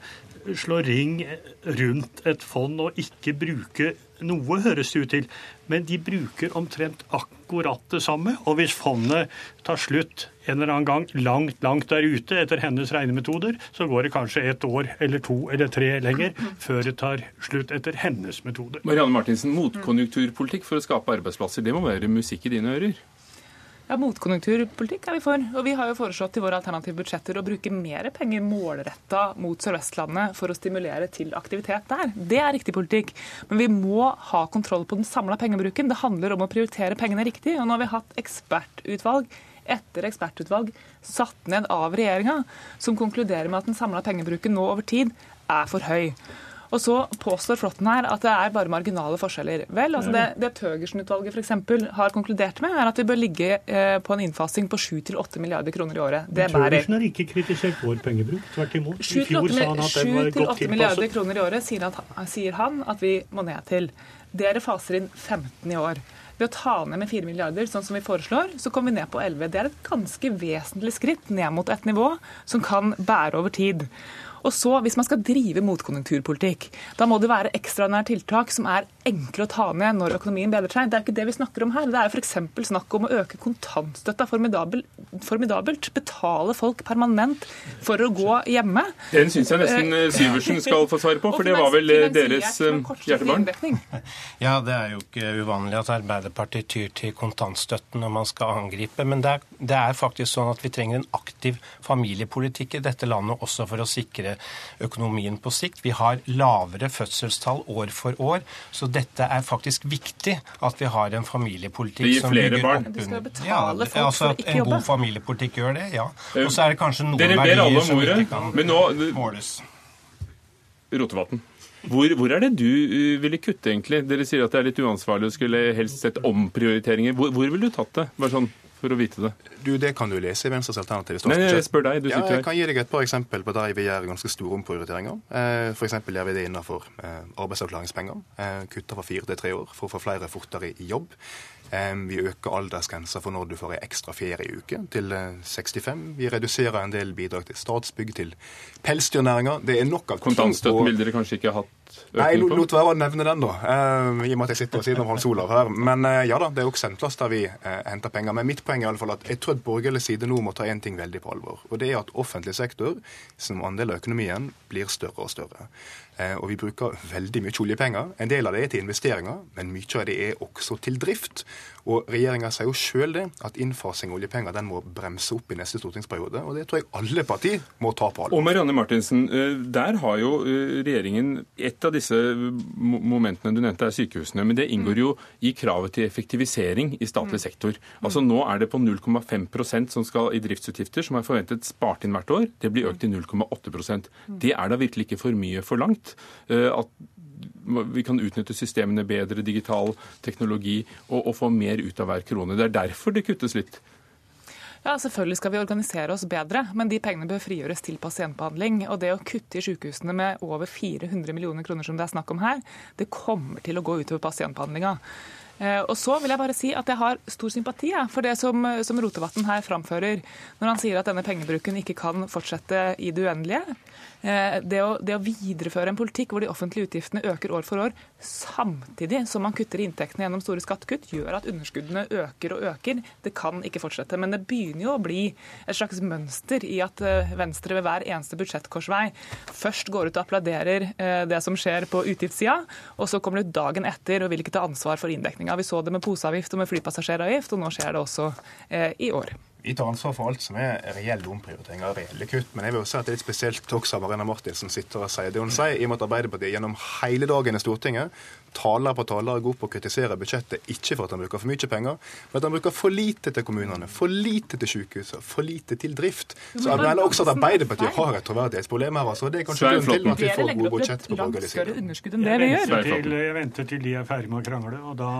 slå ring rundt et fond og ikke bruke noe, høres det ut til. Men de bruker omtrent akkurat det samme. Og hvis fondet tar slutt en eller annen gang langt, langt der ute etter hennes regnemetoder, så går det kanskje et år eller to eller tre lenger før det tar slutt etter hennes metode. Marianne Martinsen, motkonjunkturpolitikk for å skape arbeidsplasser, det må være musikk i dine ører? Ja, Motkonjunkturpolitikk er vi for. Og vi har jo foreslått i våre alternative budsjetter å bruke mer penger målretta mot Sør-Vestlandet for å stimulere til aktivitet der. Det er riktig politikk. Men vi må ha kontroll på den samla pengebruken. Det handler om å prioritere pengene riktig. Og nå har vi hatt ekspertutvalg etter ekspertutvalg satt ned av regjeringa, som konkluderer med at den samla pengebruken nå over tid er for høy. Og så påstår Flåtten her at det er bare marginale forskjeller. Vel, altså det, det Thøgersen-utvalget f.eks. har konkludert med, er at vi bør ligge eh, på en innfasing på 7-8 milliarder kroner i året. Det bærer. Thøgersen har ikke kritisert vår pengebruk. Tvert imot. I fjor sa han at den var godt 7-8 milliarder kroner i året sier, at, sier han at vi må ned til. Dere faser inn 15 i år. Ved å ta ned med 4 milliarder, sånn som vi foreslår, så kommer vi ned på 11. Det er et ganske vesentlig skritt ned mot et nivå som kan bære over tid. Og så, Hvis man skal drive motkonjunkturpolitikk, da må det være ekstraordinære tiltak som er enkle å ta ned når økonomien bedrer seg. Det er jo ikke det vi snakker om her. Det er f.eks. snakk om å øke kontantstøtta formidabelt, formidabelt. Betale folk permanent for å gå hjemme. Den syns jeg nesten eh, Syversen skal få svare på, for det var vel eh, deres eh, hjertebarn? Ja, det er jo ikke uvanlig at Arbeiderpartiet tyr til kontantstøtten når man skal angripe. Men det er, det er faktisk sånn at vi trenger en aktiv familiepolitikk i dette landet også for å sikre økonomien på sikt. Vi har lavere fødselstall år for år. så dette er faktisk viktig at vi har en familiepolitikk som bygger barn. opp under ja, altså En god familiepolitikk gjør det, ja. Eh, Og så er det kanskje noen verdier som ordet, ikke kan men nå måles. Rotevatn. Hvor, hvor, er det du uh, ville kutte, egentlig? Dere sier at det er litt uansvarlig og skulle helst sett omprioriteringer. Hvor, hvor ville du tatt det? Bare sånn for å vite det. Du, Det kan du lese i Venstres alternative Nei, statsbudsjett. jeg spør deg, du ja, sitter her. Jeg kan gi deg et par eksempel på der vi gjør ganske store omprioriteringer. F.eks. for eksempel gjør vi det innenfor eh, arbeidsavklaringspenger. Eh, kutter fra fire til tre år for å få flere fortere i jobb. Eh, vi øker aldersgrensa for når du får ei ekstra ferieuke, til eh, 65. Vi reduserer en del bidrag til Statsbygg, til pelsdyrnæringa. Det er nok av ting Kontantstøtten å- ville dere kanskje ikke hatt Nei, økning lot, være å nevne den, da. uh, I og med at jeg sitter ved siden av Hans Olav her. Men uh, ja da, det er også sendeplass der vi uh, henter penger. Men mitt poeng er i alle fall at jeg tror at borgerlig side nå må ta én ting veldig på alvor. Og det er at offentlig sektor som andel av økonomien blir større og større. Og vi bruker veldig mye oljepenger. En del av det er til investeringer, men mye av det er også til drift. Og regjeringa sier jo sjøl det, at innfasing av oljepenger den må bremse opp i neste stortingsperiode. Og det tror jeg alle partier må ta på alvor. Og Marianne Martinsen, eh, der har jo eh, regjeringen Et av disse momentene du nevnte, er sykehusene. Men det inngår jo i kravet til effektivisering i statlig sektor. Altså Nå er det på 0,5% som skal i driftsutgifter, som er forventet spart inn hvert år. Det blir økt til 0,8% Det er da virkelig ikke for mye forlangt. eh, At vi kan utnytte systemene bedre, digital teknologi, og, og få mer ut av hver krone. Det er derfor det kuttes litt. Ja, Selvfølgelig skal vi organisere oss bedre, men de pengene bør frigjøres til pasientbehandling. Og det å kutte i sykehusene med over 400 millioner kroner som det er snakk om her, det kommer til å gå utover pasientbehandlinga. Eh, Og så vil jeg bare si at jeg har stor sympati for det som, som Rotevatn her framfører, når han sier at denne pengebruken ikke kan fortsette i det uendelige. Eh, Det å, det å videreføre en politikk hvor de offentlige utgiftene øker år for år, samtidig som man kutter i inntektene gjennom store skattekutt, gjør at underskuddene øker og øker. Det kan ikke fortsette. Men det begynner jo å bli et slags mønster i at eh, Venstre ved hver eneste budsjettkorsvei først går ut og applauderer det som skjer på utgiftssida, og så kommer du dagen etter og vil ikke ta ansvar for inndekninga. Vi så det med poseavgift og med flypassasjeravgift, og nå skjer det også eh, i år. Vi tar ansvar for alt som er reelle omprioriteringer og reelle kutt. Men jeg vil jo si at det er litt spesielt også av Marianne Martinsen sitter og sier det hun sier, i og med at Arbeiderpartiet gjennom hele dagen i Stortinget taler på taler går på å kritisere budsjettet, ikke for at han bruker for mye penger, men at han bruker for lite til kommunene, for lite til sykehusene, for lite til drift. Så jeg mener også at Arbeiderpartiet har et troverdighetsproblem her. altså. Det er kanskje grunnen til at vi får gode budsjett på borgerlig side. venter, til, jeg venter til de er ferdig med å krangle. og da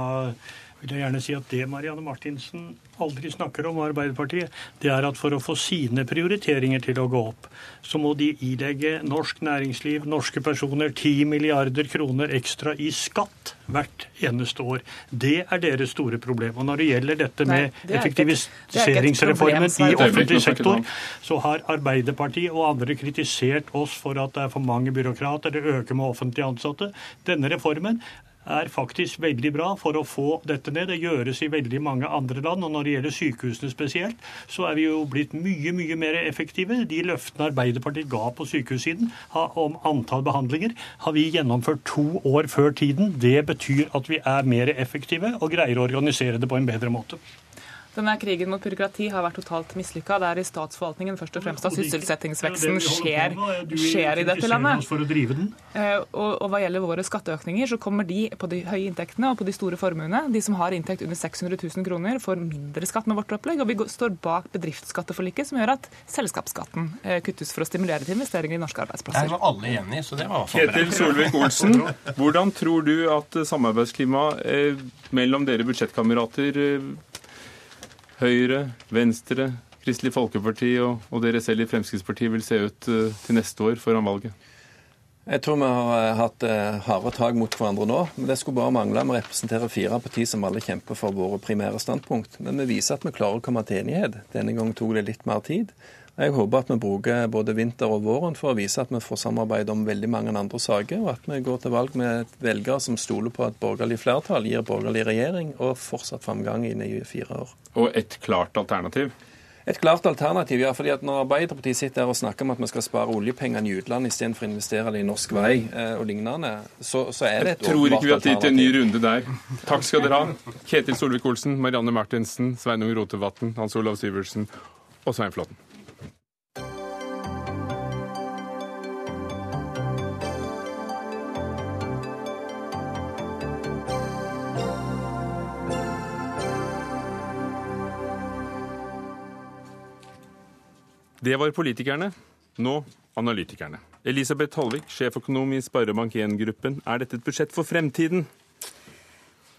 vil jeg gjerne si at Det Marianne Martinsen aldri snakker om, Arbeiderpartiet, det er at for å få sine prioriteringer til å gå opp, så må de ilegge norsk næringsliv, norske personer, 10 milliarder kroner ekstra i skatt hvert eneste år. Det er deres store problem. Og når det gjelder dette med et- det er effektiviseringsreformen i offentlig sektor, så har Arbeiderpartiet og andre kritisert oss for at det er for mange byråkrater, det øker med offentlig ansatte. Denne reformen er faktisk veldig bra for å få dette ned. Det gjøres i veldig mange andre land. Og når det gjelder sykehusene spesielt, så er vi jo blitt mye, mye mer effektive. De løftene Arbeiderpartiet ga på sykehussiden om antall behandlinger, har vi gjennomført to år før tiden. Det betyr at vi er mer effektive og greier å organisere det på en bedre måte. Denne krigen mot byråkrati har vært totalt mislykka. Det er i statsforvaltningen først og fremst at sysselsettingsveksten er skjer, skjer i dette landet. Eh, Og, og hva gjelder våre skatteøkninger, så kommer de på de høye inntektene og på de store formuene. De som har inntekt under 600 000 kroner, får mindre skatt med vårt opplegg. Og vi står bak bedriftsskatteforliket, som gjør at selskapsskatten eh, kuttes for å stimulere til investeringer i norske Der arbeidsplasser. var alle enige, så det var Ketil. Solvik-Olsen, hvordan tror du at samarbeidsklimaet eh, mellom dere budsjettkamerater, Høyre, Venstre, Kristelig Folkeparti og, og dere selv i Fremskrittspartiet vil se ut eh, til neste år foran valget? Jeg tror vi har eh, hatt eh, harde tak mot hverandre nå, men det skulle bare mangle. Vi representerer fire partier som alle kjemper for våre primære standpunkt. Men vi viser at vi klarer å komme til enighet. Denne gangen tok det litt mer tid. Jeg håper at vi bruker både vinter og våren for å vise at vi får samarbeid om veldig mange andre saker, og at vi går til valg med velgere som stoler på at borgerlig flertall gir borgerlig regjering og fortsatt framgang i nye fire år. Og et klart alternativ? Et klart alternativ, ja. fordi at Når Arbeiderpartiet sitter her og snakker om at vi skal spare oljepengene i utlandet istedenfor å investere det i norsk vei eh, og lignende, så, så er det et Jeg tror ikke vi har tid til en ny runde der. Takk skal dere ha. Ketil Solvik-Olsen, Marianne Martinsen, Sveinung Rotevatn, Hans Olav Syversen og Svein Flåtten. Det var politikerne. Nå analytikerne. Elisabeth Holvik, sjeføkonom i Sparebank1-gruppen. Er dette et budsjett for fremtiden?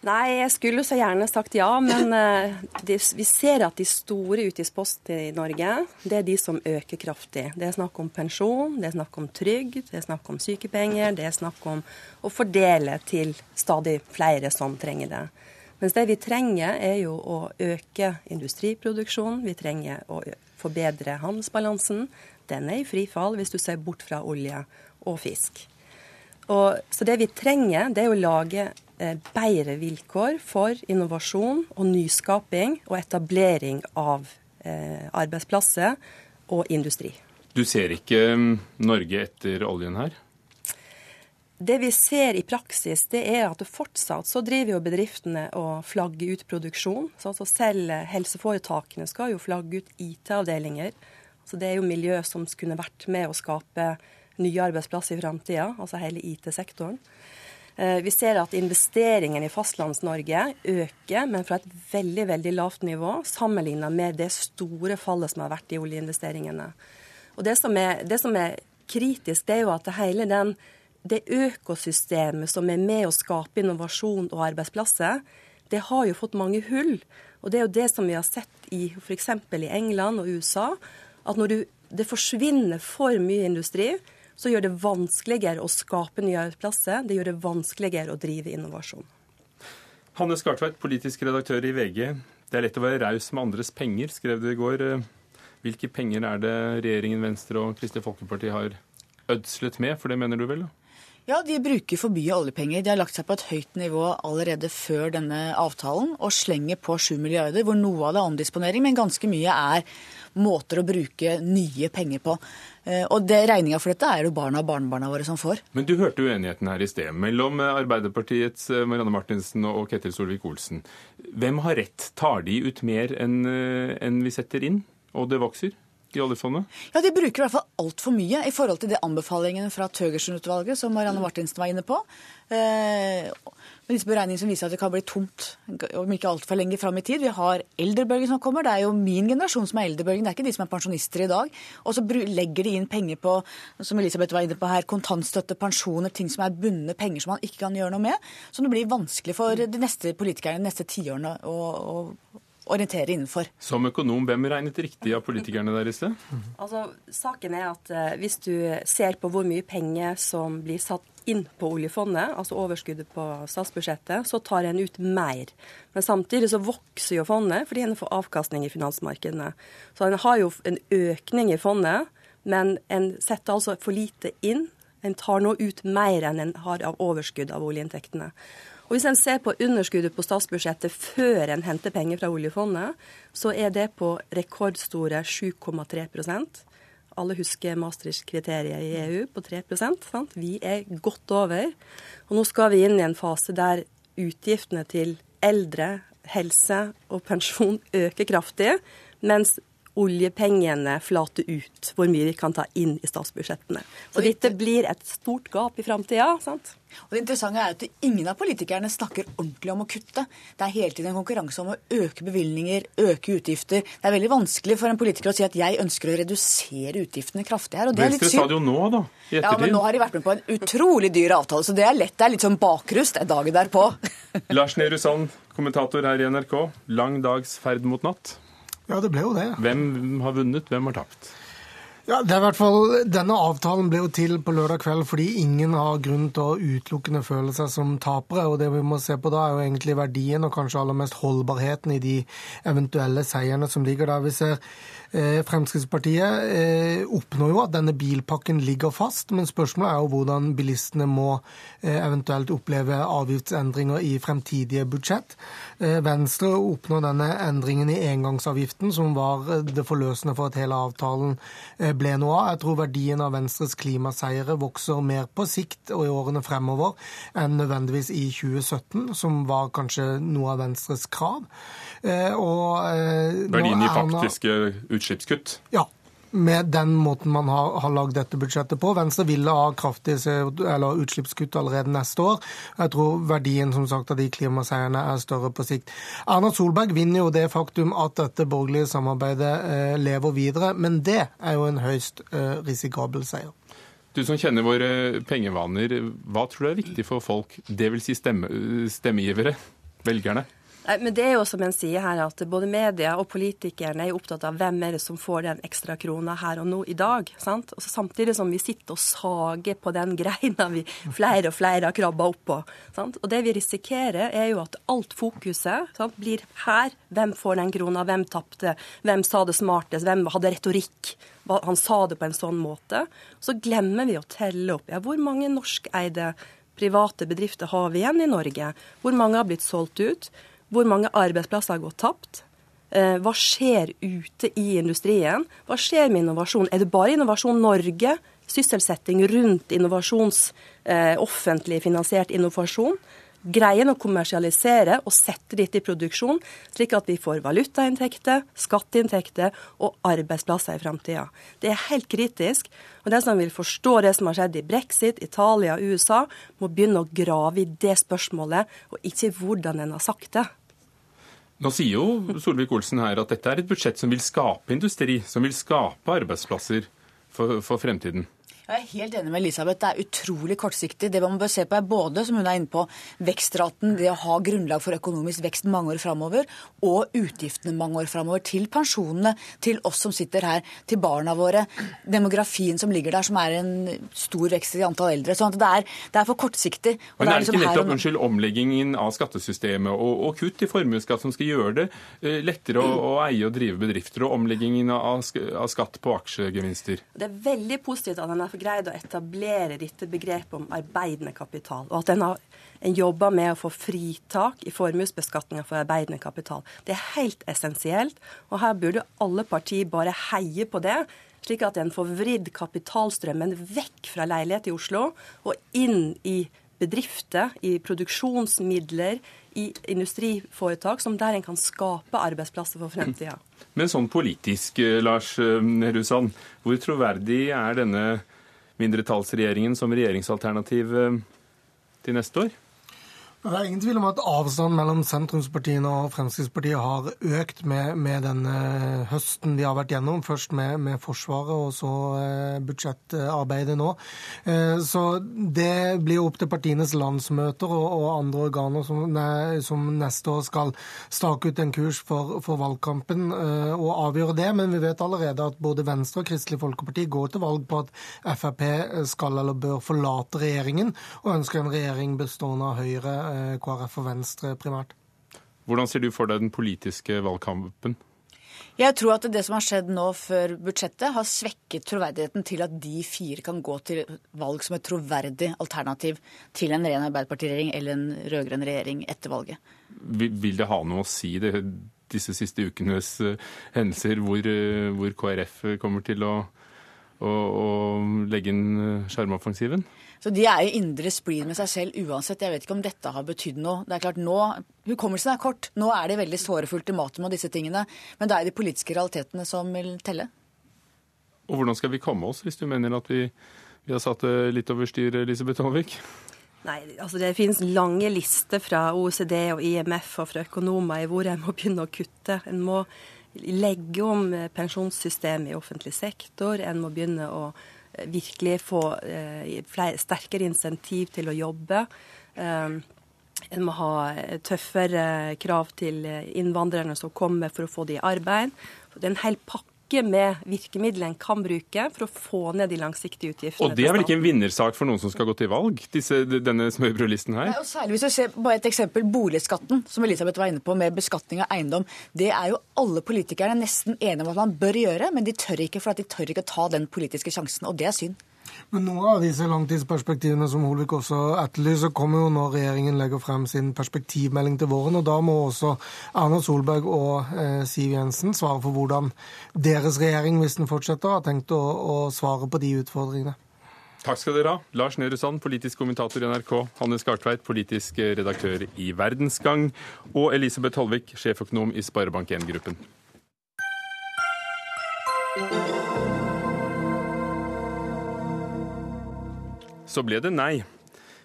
Nei, jeg skulle så gjerne sagt ja, men uh, de, vi ser at de store utgiftspostene i Norge, det er de som øker kraftig. Det er snakk om pensjon, det er snakk om trygd, det er snakk om sykepenger, det er snakk om å fordele til stadig flere som trenger det. Mens det vi trenger, er jo å øke industriproduksjonen. Vi trenger å forbedre handelsbalansen. Den er i frifall hvis du ser bort fra olje og fisk. Og, så det vi trenger, det er å lage eh, bedre vilkår for innovasjon og nyskaping og etablering av eh, arbeidsplasser og industri. Du ser ikke mm, Norge etter oljen her? Det vi ser i praksis, det er at fortsatt så driver jo bedriftene og flagger ut produksjon. Så altså selv helseforetakene skal jo flagge ut IT-avdelinger. Så det er jo miljø som kunne vært med å skape nye arbeidsplasser i framtida, altså hele IT-sektoren. Eh, vi ser at investeringen i Fastlands-Norge øker, men fra et veldig veldig lavt nivå sammenlignet med det store fallet som har vært i oljeinvesteringene. Og Det som er, det som er kritisk, det er jo at hele den det økosystemet som er med å skape innovasjon og arbeidsplasser, det har jo fått mange hull. Og det er jo det som vi har sett i f.eks. i England og USA, at når du, det forsvinner for mye industri, så gjør det vanskeligere å skape nye arbeidsplasser. Det gjør det vanskeligere å drive innovasjon. Hanne Skartveit, politisk redaktør i VG. Det er lett å være raus med andres penger, skrev du i går. Hvilke penger er det regjeringen Venstre og Kristelig Folkeparti har ødslet med, for det mener du vel? da? Ja, de bruker for mye oljepenger. De har lagt seg på et høyt nivå allerede før denne avtalen og slenger på 7 milliarder, hvor noe av det er omdisponering, men ganske mye er måter å bruke nye penger på. Eh, og det Regninga for dette er jo barna og barnebarna våre som får. Men du hørte uenigheten her i sted mellom Arbeiderpartiets eh, Marianne Martinsen og Ketil Solvik-Olsen. Hvem har rett? Tar de ut mer enn eh, vi setter inn, og det vokser? I oljefondet? Ja, De bruker i hvert fall altfor mye i forhold til de anbefalingene fra Thøgersen-utvalget, som Marianne Martinsen var inne på. Eh, med disse beregningene som viser at det kan bli tomt om ikke altfor lenge fram i tid. Vi har eldrebølgen som kommer. Det er jo min generasjon som er eldrebølgen, det er ikke de som er pensjonister i dag. Og så legger de inn penger på som Elisabeth var inne på her, kontantstøtte, pensjoner, ting som er bundne penger som man ikke kan gjøre noe med. Så det blir vanskelig for de neste politikerne de neste tiårene å, å orientere innenfor. Som økonom, hvem regnet riktig av politikerne der i sted? Altså, saken er at eh, Hvis du ser på hvor mye penger som blir satt inn på oljefondet, altså overskuddet på statsbudsjettet, så tar en ut mer. Men samtidig så vokser jo fondet fordi en får avkastning i finansmarkedene. Så en har jo en økning i fondet, men en setter altså for lite inn. En tar nå ut mer enn en har av overskudd av oljeinntektene. Og Hvis en ser på underskuddet på statsbudsjettet før en henter penger fra oljefondet, så er det på rekordstore 7,3% alle husker Maastricht-kriteriet i EU på 3 sant? Vi er godt over. Og nå skal vi inn i en fase der utgiftene til eldre, helse og pensjon øker kraftig, mens oljepengene flater ut, hvor mye vi kan ta inn i statsbudsjettene. Så dette blir et stort gap i framtida. Og Det interessante er at ingen av politikerne snakker ordentlig om å kutte. Det er hele tiden en konkurranse om å øke bevilgninger, øke utgifter. Det er veldig vanskelig for en politiker å si at jeg ønsker å redusere utgiftene kraftig her. og det er litt synd. Venstre sa det jo nå, da. I ettertid. Ja, men nå har de vært med på en utrolig dyr avtale, så det er lett. Det er litt sånn bakrust er dagen derpå. Lars Nehru Sand, kommentator her i NRK. Lang dags ferd mot natt. Ja, det ble jo det. Hvem har vunnet, hvem har tapt? Ja, det er i hvert fall, Denne avtalen ble jo til på lørdag kveld fordi ingen har grunn til å utelukkende føle seg som tapere. og Det vi må se på da, er jo egentlig verdien og kanskje aller mest holdbarheten i de eventuelle seierne som ligger der. Vi ser Eh, Fremskrittspartiet eh, oppnår jo at denne bilpakken ligger fast, men spørsmålet er jo hvordan bilistene må eh, eventuelt oppleve avgiftsendringer i fremtidige budsjett. Venstre oppnår denne endringen i engangsavgiften, som var det forløsende for at hele avtalen ble noe av. Jeg tror verdien av Venstres klimaseiere vokser mer på sikt og i årene fremover enn nødvendigvis i 2017, som var kanskje noe av Venstres krav. Og verdien i faktiske utslippskutt. Ja, med den måten man har, har lagd dette budsjettet på. Venstre ville ha kraftige utslippskutt allerede neste år. Jeg tror verdien som sagt, av de klimaseierne er større på sikt. Erna Solberg vinner jo det faktum at dette borgerlige samarbeidet eh, lever videre, men det er jo en høyst eh, risikabel seier. Du som kjenner våre pengevaner, hva tror du er viktig for folk, dvs. Si stemme, stemmegivere, velgerne? Men det er jo som en sier her, at både media og politikerne er opptatt av hvem er det som får den ekstra krona her og nå i dag. sant? Og samtidig som vi sitter og sager på den greina vi flere og flere har krabba opp på. Sant? Og det vi risikerer, er jo at alt fokuset sant, blir her. Hvem får den krona, hvem tapte, hvem sa det smartest, hvem hadde retorikk? Han sa det på en sånn måte. Så glemmer vi å telle opp. Ja, hvor mange norskeide private bedrifter har vi igjen i Norge? Hvor mange har blitt solgt ut? Hvor mange arbeidsplasser har gått tapt? Eh, hva skjer ute i industrien? Hva skjer med innovasjon? Er det bare Innovasjon Norge, sysselsetting rundt innovasjons, eh, offentlig finansiert innovasjon? Greier å kommersialisere og sette dette i produksjon, slik at vi får valutainntekter, skatteinntekter og arbeidsplasser i framtida. Det er helt kritisk. Og de som vil forstå det som har skjedd i brexit, Italia og USA, må begynne å grave i det spørsmålet, og ikke hvordan en har sagt det. Nå sier jo Solvik-Olsen her at dette er et budsjett som vil skape industri, som vil skape arbeidsplasser for, for fremtiden. Jeg er helt enig med Elisabeth. Det er utrolig kortsiktig. Det man bør se på er både, som hun er inne på, vekstraten, det å ha grunnlag for økonomisk vekst mange år framover, og utgiftene mange år framover. Til pensjonene, til oss som sitter her, til barna våre. Demografien som ligger der, som er en stor vekst i antall eldre. sånn at det er, det er for kortsiktig. Men er det, liksom ikke nettopp unnskyld, omleggingen av skattesystemet og, og kutt i formuesskatt som skal gjøre det eh, lettere å, å, eie og drive bedrifter, og omleggingen av, av skatt på aksjegevinster? Det er veldig positivt at den er greid å etablere dette begrepet om arbeidende kapital, og at en har en jobber med å få fritak i formuesbeskatninga for arbeidende kapital. Det er helt essensielt, og her burde alle partier bare heie på det. Slik at en får vridd kapitalstrømmen vekk fra leilighet i Oslo og inn i bedrifter, i produksjonsmidler, i industriforetak, som der en kan skape arbeidsplasser for fremtida. Men sånn politisk, eh, Lars Nehru Sand, hvor troverdig er denne mindretallsregjeringen som regjeringsalternativ eh, til neste år? Det er ingen tvil om at avstanden mellom sentrumspartiene og Fremskrittspartiet har økt med, med denne høsten vi har vært gjennom. Først med, med Forsvaret og så eh, budsjettarbeidet nå. Eh, så det blir opp til partienes landsmøter og, og andre organer som, som, neste år skal stake ut en kurs for, for valgkampen eh, og avgjøre det. Men vi vet allerede at både Venstre og Kristelig Folkeparti går til valg på at Frp skal eller bør forlate regjeringen, og ønsker en regjering bestående av Høyre Eh, KrF og Venstre primært. Hvordan ser du for deg den politiske valgkampen? Jeg tror at det som har skjedd nå før budsjettet, har svekket troverdigheten til at de fire kan gå til valg som et troverdig alternativ til en ren Arbeiderpartiregjering eller en rød-grønn regjering etter valget. Vil det ha noe å si, det, disse siste ukenes uh, hendelser, hvor, uh, hvor, KrF kommer til å, å, å legge inn sjarmoffensiven? Så de er i indre splid med seg selv uansett. Jeg vet ikke om dette har betydd noe. Det er klart nå, Hukommelsen er kort. Nå er det veldig såre i ultimatum og disse tingene. Men det er de politiske realitetene som vil telle. Og hvordan skal vi komme oss, hvis du mener at vi, vi har satt det litt over styr, Elisabeth Håvik? Nei, altså Det finnes lange lister fra OECD og IMF og fra økonomer i hvor en må begynne å kutte. En må legge om pensjonssystemet i offentlig sektor. En må begynne å virkelig få eh, flere, sterkere insentiv til å jobbe. Eh, en må ha tøffere krav til innvandrerne som kommer for å få de i arbeid. Det er en hel pakke noe med virkemidlene en kan bruke for å få ned de langsiktige utgiftene. Og det er vel ikke en vinnersak for noen som skal gå til valg, disse, denne smørbrødlisten her? Nei, og særlig hvis du ser bare et eksempel, Boligskatten, som Elisabeth var inne på, med beskatning av eiendom. Det er jo alle politikerne nesten enige om at man bør gjøre, men de tør ikke for at de tør ikke ta den politiske sjansen. Og det er synd. Men noen av disse langtidsperspektivene som Holvik også etterlyser, kommer jo når regjeringen legger frem sin perspektivmelding til våren. og Da må også Erna Solberg og eh, Siv Jensen svare for hvordan deres regjering, hvis den fortsetter, har tenkt å, å svare på de utfordringene. Takk skal dere ha. Lars Nehru Sand, politisk kommentator i NRK. Hanne Skartveit, politisk redaktør i Verdensgang. Og Elisabeth Holvik, sjeføkonom i Sparebank1-gruppen. Så ble det nei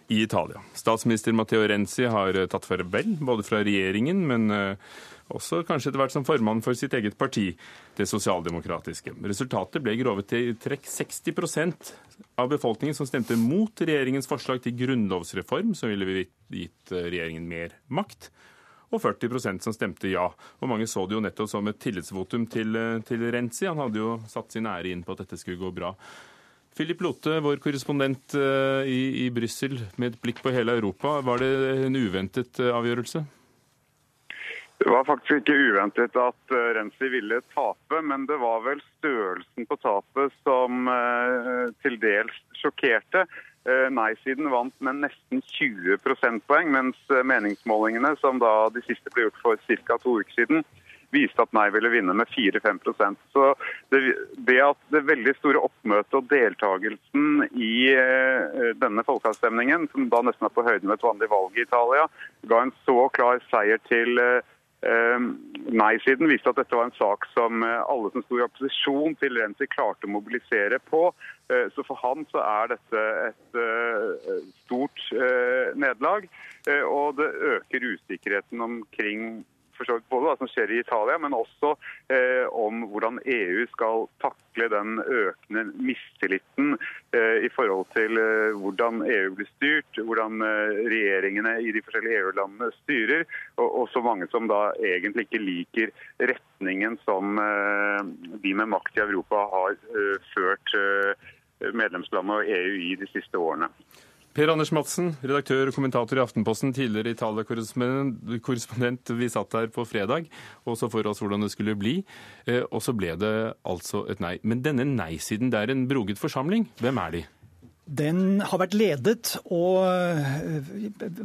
i Italia. Statsminister Matteo Renzi har eh, tatt farvel, både fra regjeringen, men eh, også kanskje etter hvert som formann for sitt eget parti, det sosialdemokratiske. Resultatet ble grovet til trekk 60% av befolkningen som stemte mot regjeringens forslag til grunnlovsreform, som ville gitt eh, regjeringen mer makt og 40% som stemte ja. Og Mange så det jo nettopp som et tillitsvotum til, til Renzi. Han hadde jo satt sin ære inn på at dette skulle gå bra. Philip Lote, vår korrespondent eh, i, i Brussel med et blikk på hele Europa. Var det en uventet eh, avgjørelse? Det var faktisk ikke uventet at eh, Renzi ville tape, men det var vel størrelsen på tapet som til dels sjokkerte. Nei-siden vant med nesten 20 prosentpoeng, mens meningsmålingene, som da de siste ble gjort for ca. to uker siden, viste at nei ville vinne med 4-5 Så det, det, at det veldig store oppmøtet og deltakelsen i eh, denne folkeavstemningen, som da nesten er på høyde med et vanlig valg i Italia, ga en så klar seier til eh, eh Nei-siden viste at dette var en sak som alle som sto i opposisjon til Renzi klarte å mobilisere på. Så for han så er dette et stort nederlag. Og det øker usikkerheten omkring vidt både hva som skjer i Italia, men også eh, om hvordan EU skal takle den økende mistilliten eh, i forhold til eh, hvordan EU blir styrt, hvordan eh, regjeringene i de forskjellige EU-landene styrer, og, og, så mange som da egentlig ikke liker retningen som eh, de med makt i Europa har eh, ført medlemslandet og EU i de siste årene. Per Anders Madsen, redaktør og kommentator i Aftenposten, tidligere Italia-korrespondent. Vi satt her på fredag og så for oss hvordan det skulle bli, eh, og så ble det altså et nei. Men denne nei-siden, det er en broget forsamling. Hvem er de? Den har vært ledet, og eh,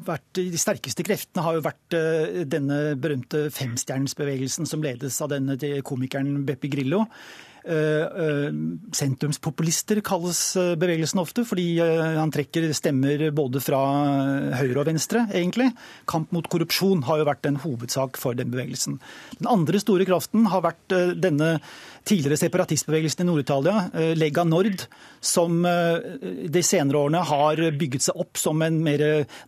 vært, de sterkeste kreftene har jo vært eh, denne berømte femstjernesbevegelsen som ledes av denne komikeren Beppe Grillo. Eh, eh, sentrumspopulister kalles eh, bevegelsen ofte, fordi han trekker stemmer både fra høyre og venstre, egentlig. Kamp mot korrupsjon har jo vært en hovedsak for den bevegelsen. Den andre store kraften har vært denne tidligere separatistbevegelsen i Nord-Italia, Lega Nord, som de senere årene har bygget seg opp som en mer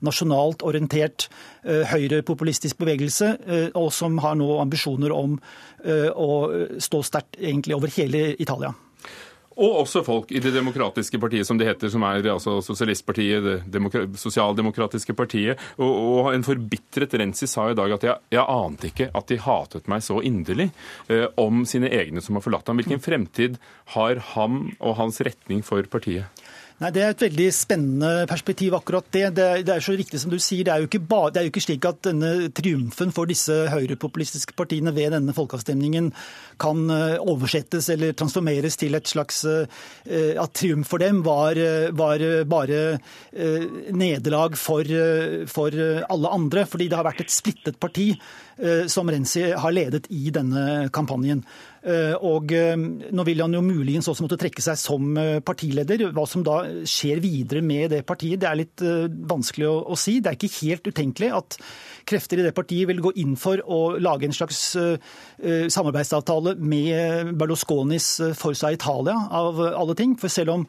nasjonalt orientert høyrepopulistisk bevegelse, og som har nå ambisjoner om å stå sterkt over hele Italia. Og også folk i det demokratiske partiet, som det heter, som er altså sosialistpartiet, det sosialdemokratiske partiet. Og, og, en forbitret Renzi sa i dag at jeg, jeg ante ikke at de hatet meg så inderlig eh, om sine egne som har forlatt ham. Hvilken fremtid har ham og hans retning for partiet? Nei, Det er et veldig spennende perspektiv, akkurat det. Det det er så riktig som du sier. Det er, ba, det er, jo ikke slik at denne triumfen for disse høyrepopulistiske partiene ved denne folkeavstemningen kan eh, oversettes eller transformeres til et slags eh, At triumf for dem var, var bare eh, nederlag for, for alle andre. Fordi det har vært et splittet parti som Renzi har ledet i denne kampanjen. Eh, og eh, Nå vil han jo muligens også måtte trekke seg som eh, partileder. Hva som da skjer videre med det partiet, det er litt vanskelig å, å si. Det er ikke helt utenkelig at krefter i det partiet vil gå inn for å lage en slags samarbeidsavtale med Berlusconis Forsa Italia, av alle ting. For selv om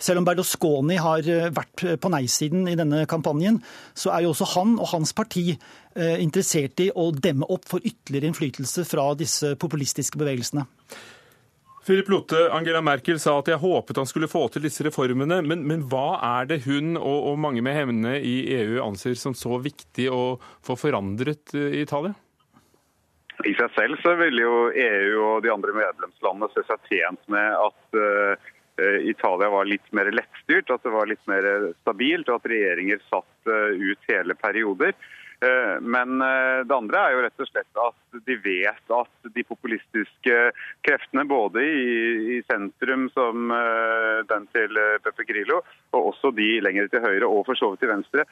selv om Berlusconi har vært på nei-siden i denne kampanjen, så er jo også han og hans parti Eh, interessert i å demme opp for ytterligere innflytelse fra disse populistiske bevegelsene. Philip Lotte, Angela Merkel sa at jeg håpet han skulle få til disse reformene. Men, men hva er det hun og, og, mange med henne i EU anser som så viktig å få forandret eh, i Italia? I seg selv så ville jo EU og de andre medlemslandene se seg tjent med at uh, Italia var litt mer lettstyrt, at det var litt mer stabilt, og at regjeringer satt uh, ut hele perioder. Uh, men det andre er jo rett og slett at de vet at de populistiske kreftene, både i, sentrum som den til Pepe Grillo, og også de lenger til høyre og for så vidt til venstre,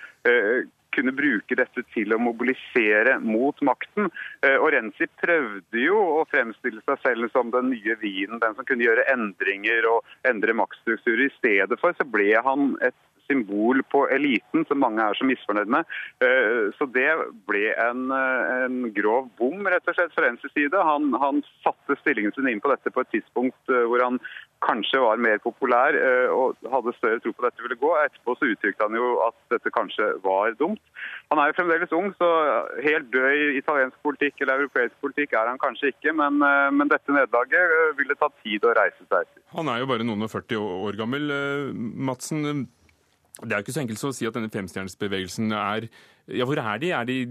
kunne bruke dette til å mobilisere mot makten. Eh, og Renzi prøvde jo å fremstille seg selv som den nye vinen, den som kunne gjøre endringer og endre maktstrukturer. I stedet for så ble han et symbol på eliten, som mange er så misfornøyd med. Eh, så det ble en, eh, en grov bom, rett og slett, fra Renzis side. Han, han, satte stillingen sin inn på dette på et tidspunkt hvor han kanskje var mer populær eh, og hadde større tro på dette ville gå. Etterpå så uttrykte han jo at dette kanskje var dumt. Han er jo fremdeles ung, så helt død i italiensk politikk eller europeisk politikk er han kanskje ikke. Men, eh, men dette nederlaget ville ta tid å reise seg etter. Han er jo bare noen og 40 år gammel. Madsen, det er jo ikke så enkelt å si at denne femstjernesbevegelsen er Ja, hvor er de? Er de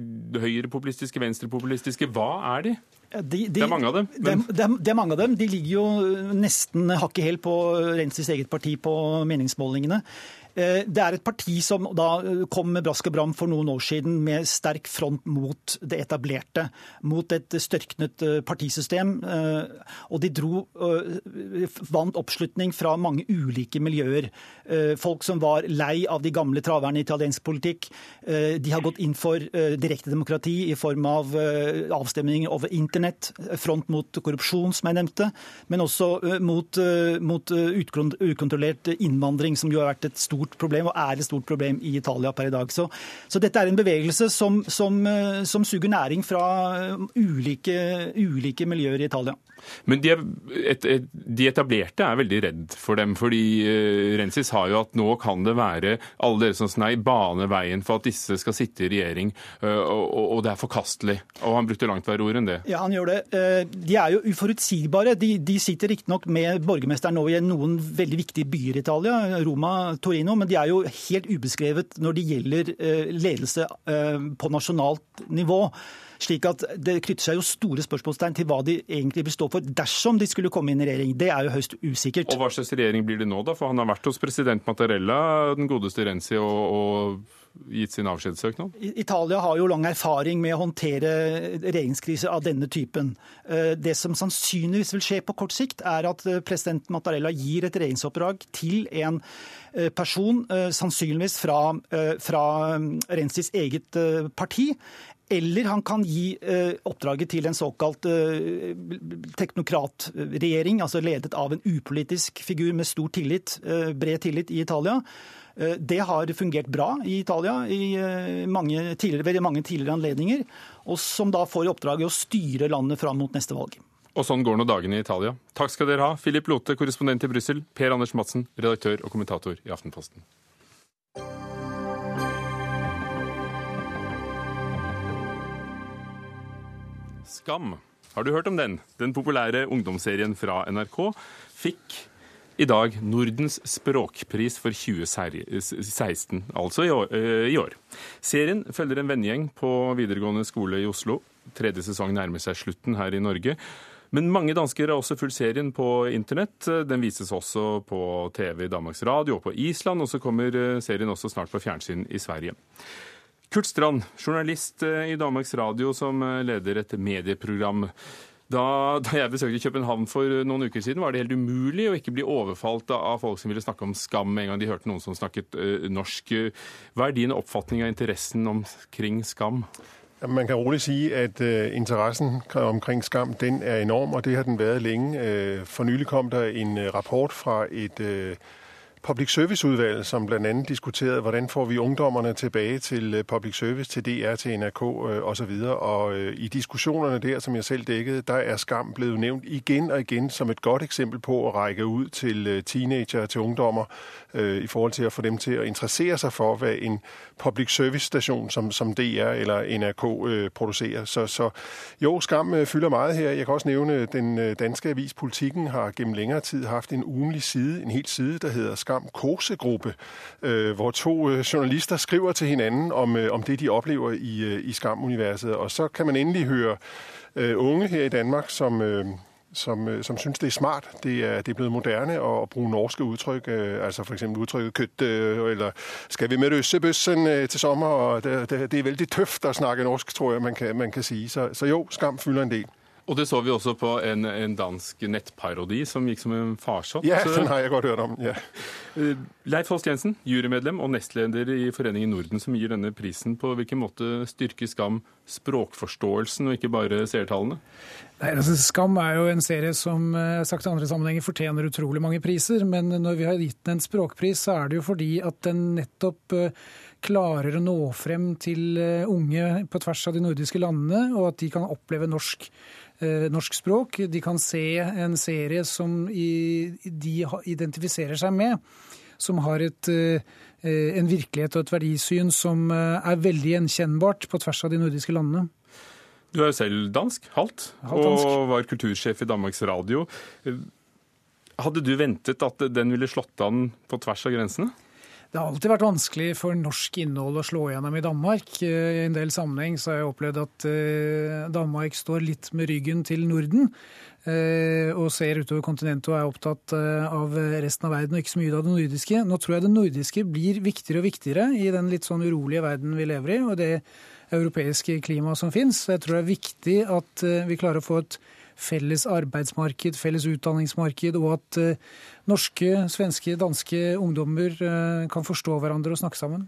høyrepopulistiske, venstrepopulistiske? Hva er de? De, de, det er mange av dem. Men... Det, er, de er, mange av dem. De ligger jo nesten hakket helt på Rensis eget parti på meningsmålingene. Eh, det er et parti som da eh, kom med brask og bram for noen år siden med sterk front mot det etablerte, mot et størknet eh, partisystem. Og de dro vant oppslutning fra mange ulike miljøer. Folk som var lei av de gamle traverne i italiensk politikk. De har gått inn for direktedemokrati i form av avstemninger over internett, front mot korrupsjon, som jeg nevnte, men også mot, mot ukontrollert innvandring, som jo har vært et stort problem, og er et stort problem i Italia per i dag. Så, så dette er en bevegelse som, som, som suger næring fra ulike, ulike miljøer i Italia. Men de, et, et, de, etablerte er veldig redd for dem, fordi uh, Rensis har jo at nå kan det være alle dere som snei, bane veien for at disse skal sitte i regjering, uh, og, og, det er forkastelig. Og han brukte langt verre ord enn det. Ja, han gjør det. Uh, de er jo uforutsigbare. De, de sitter riktignok med borgermesteren nå i noen veldig viktige byer i Italia, Roma, Torino, men de er jo helt ubeskrevet når det gjelder ledelse på nasjonalt nivå. Slik at Det knytter seg jo store spørsmålstegn til hva de egentlig vil stå for dersom de skulle komme inn i regjering. Det er jo høyst usikkert. Og Hva slags regjering blir det nå, da? For han har vært hos president Mattarella, den godeste Renzi, og, og gitt sin avskjedssøknad? Italia har jo lang erfaring med å håndtere regjeringskriser av denne typen. Eh, det som sannsynligvis vil skje på kort sikt, er at eh, president Mattarella gir et regjeringsoppdrag til en eh, person, sannsynligvis fra, fra Renzis eget parti, eller han kan gi eh, oppdraget til en såkalt eh, teknokratregjering, altså ledet av en upolitisk figur med stor tillit, eh, bred tillit i Italia. Det har fungert bra i Italia i mange ved mange tidligere anledninger, og som da får i oppdrag å styre landet fram mot neste valg. Og sånn går nå dagene i Italia. Takk skal dere ha, Philip Lote, korrespondent i Brussel, Per Anders Madsen, redaktør og kommentator i Aftenposten. Skam. Har du hørt om den? Den populære ungdomsserien fra NRK fikk i dag Nordens språkpris for 2016, altså i år, eh, i år. Serien følger en vennegjeng på videregående skole i Oslo. Tredje sesong nærmer seg slutten her i Norge. Men mange dansker har også fulgt serien på internett. Den vises også på TV Danmarks Radio og på Island, og så kommer eh, serien også snart på fjernsyn i Sverige. Kurt Strand, journalist eh, i Danmarks Radio som eh, leder et medieprogram. Da, da, jeg besøkte København for noen uker siden, var det helt umulig å ikke bli overfalt av folk som ville snakke om skam med en gang de hørte noen som snakket uh, norsk. Hva er din oppfatning av interessen omkring skam? Man kan rolig si at uh, interessen omkring skam den er enorm, og det har den vært lenge. Uh, for nylig kom der en rapport fra et Public Service-udvalget, som bl.a. diskuterede, hvordan får vi ungdommerne tilbage til øh, public service, til DR, til NRK øh, osv. Og, og øh, i diskussionerne der, som jeg selv dækkede, der er skam blevet nævnt igen og igen som et godt eksempel på at række ud til øh, teenager, til ungdommer, øh, i forhold til å få dem til å interessere seg for, hva en public service-station som, som DR eller NRK øh, producerer. Så, så jo, skam fyller fylder meget her. Jeg kan også nævne, at den øh, danske avis Politikken har gjennom lengre tid hatt en ugenlig side, en hel side, der heter Skam kosegruppe, Kosegruppe, hvor to journalister skriver til hinanden om, om det, de opplever i, i Skam-universet. Og så kan man endelig høre unge her i Danmark, som, som, øh, som synes, det er smart. Det er, det er blevet moderne at, bruke norske udtryk, øh, altså for eksempel udtrykket kødt, øh, eller skal vi med øssebøssen til sommer, det, det, det er veldig tøft å snakke norsk, tror jeg, man kan, man kan sige. Så, så jo, skam fylder en del. Og det så vi også på en, en dansk nettparodi som gikk som en farsott. Ja, den jeg godt hørt om. ja. Leif Holst Jensen, jurymedlem og nestleder i Foreningen Norden, som gir denne prisen. På hvilken måte styrker Skam språkforståelsen, og ikke bare seertallene? Nei, altså Skam er jo en serie som eh, sagt i andre sammenhenger fortjener utrolig mange priser. Men når vi har gitt den en språkpris, så er det jo fordi at den nettopp eh, klarer å nå frem til eh, unge på tvers av de nordiske landene, og at de kan oppleve norsk norsk språk. De kan se en serie som de identifiserer seg med, som har et, eh, en virkelighet og et verdisyn som eh, er veldig gjenkjennbart på tvers av de nordiske landene. Du er jo selv dansk, halvt og var kultursjef i Danmarks Radio. Hadde du ventet at den ville slått an på tvers av grensene? Det har alltid vært vanskelig for norsk innhold å slå gjennom i Danmark. Eh, I en del sammenheng så har jeg opplevd at eh, Danmark står litt med ryggen til Norden. Eh, og ser utover kontinentet og er opptatt av resten av verden og ikke så mye av det nordiske. Nå tror jeg det nordiske blir viktigere og viktigere i den litt sånn urolige verden vi lever i, og det europeiske klimaet som fins. Jeg tror det er viktig at vi klarer å få et felles arbeidsmarked, felles utdanningsmarked, og at eh, norske, svenske, danske ungdommer eh, kan forstå hverandre og snakke sammen.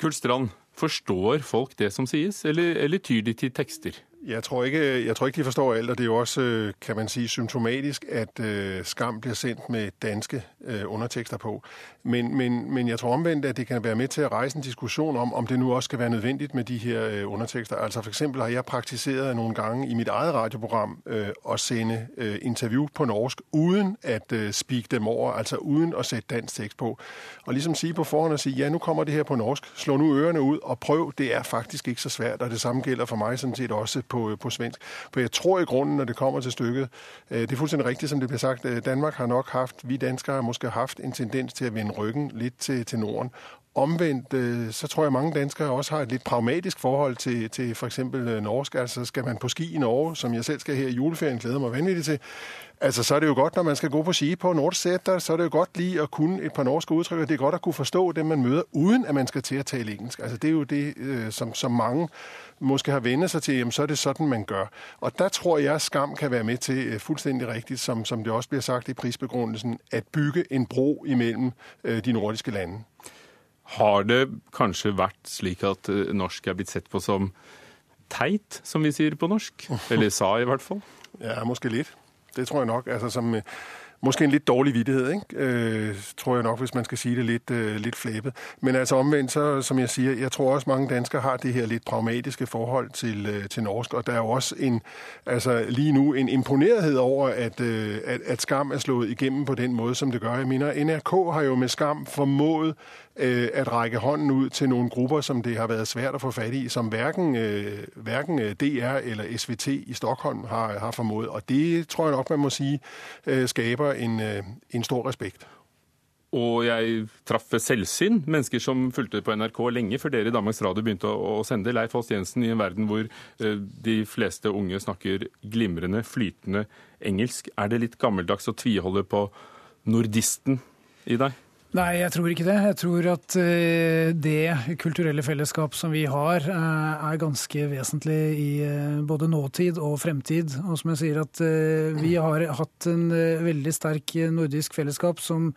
Kurt Strand, forstår folk det som sies, eller, eller tyr de til tekster? Jeg tror, ikke, jeg tror ikke, de forstår alt, og det er jo også, øh, kan man sige, symptomatisk, at uh, Skam blir sendt med danske uh, undertekster på. Men, men, men jeg tror omvendt, at det kan være med til at rejse en diskussion om, om det nu også skal være nødvendigt med de her undertekster. Altså for eksempel har jeg praktiseret nogle gange i mit eget radioprogram at sende interview på norsk, uden at speak dem over, altså uden at sætte dansk tekst på. Og ligesom sige på forhånd og sige, ja, nu kommer det her på norsk, slå nu ørerne ud og prøv, det er faktisk ikke så svært, og det samme gælder for mig sådan set også på, på svensk. For jeg tror i grunden, når det kommer til stykket, øh, det er fuldstændig rigtigt, som det bliver sagt, øh, Danmark har nok haft, vi danskere har måske haft en tendens til at vende ryggen lidt til, til Norden. Omvendt, øh, så tror jeg, mange danskere også har et litt pragmatisk forhold til, til eksempel norsk. Altså skal man på ski i Norge, som jeg selv skal her i juleferien, glæder meg vanvittig til, Altså, så er det jo godt, når man skal gå på ski på Nordsætter, så er det jo godt lige å kunne et par norske uttrykk. det er godt å kunne forstå dem man møder, uden at man skal til å tale engelsk. Altså, det er jo det, som, som mange måske har vendt seg til, jamen så er det sånn man gør. Og der tror jeg, skam kan være med til fullstendig riktig, som, som det også blir sagt i prisbegrunnelsen, at bygge en bro imellem øh, de nordiske landene. Har det kanskje vært slik at øh, norsk er blitt sett på som teit, som vi sier på norsk? Eller sa i hvert fall? Ja, måske litt. Det tror jeg nok. Altså, som, Måske en litt dårlig vittighet, ikke? Øh, tror jeg nok, hvis man skal si det litt, øh, lidt flæbet. Men altså omvendt, så, som jeg sier, jeg tror også, mange danskere har det her litt pragmatiske forhold til, øh, til norsk, og der er jo også en, altså lige nu en imponerethed over, at, at, at skam er slået igennem på den måten som det gør. Jeg minner, NRK har jo med skam formået at række hånden ut til noen grupper, som det har vært svært å få fat i, som hverken, øh, øh, DR eller SVT i Stockholm har, har formået. Og det tror jeg nok, man må sige, skaper en, øh, en stor respekt. Og jeg traff selvsyn mennesker som fulgte på NRK lenge før dere i Danmarks Radio begynte å, sende Leif Holst Jensen i en verden hvor de fleste unge snakker glimrende, flytende engelsk. Er det litt gammeldags å tviholde på nordisten i deg? Nei, jeg tror ikke det. Jeg tror at eh, det kulturelle fellesskap som vi har, eh, er ganske vesentlig i eh, både nåtid og fremtid. Og som jeg sier, at vi har hatt en veldig sterk nordisk fellesskap som,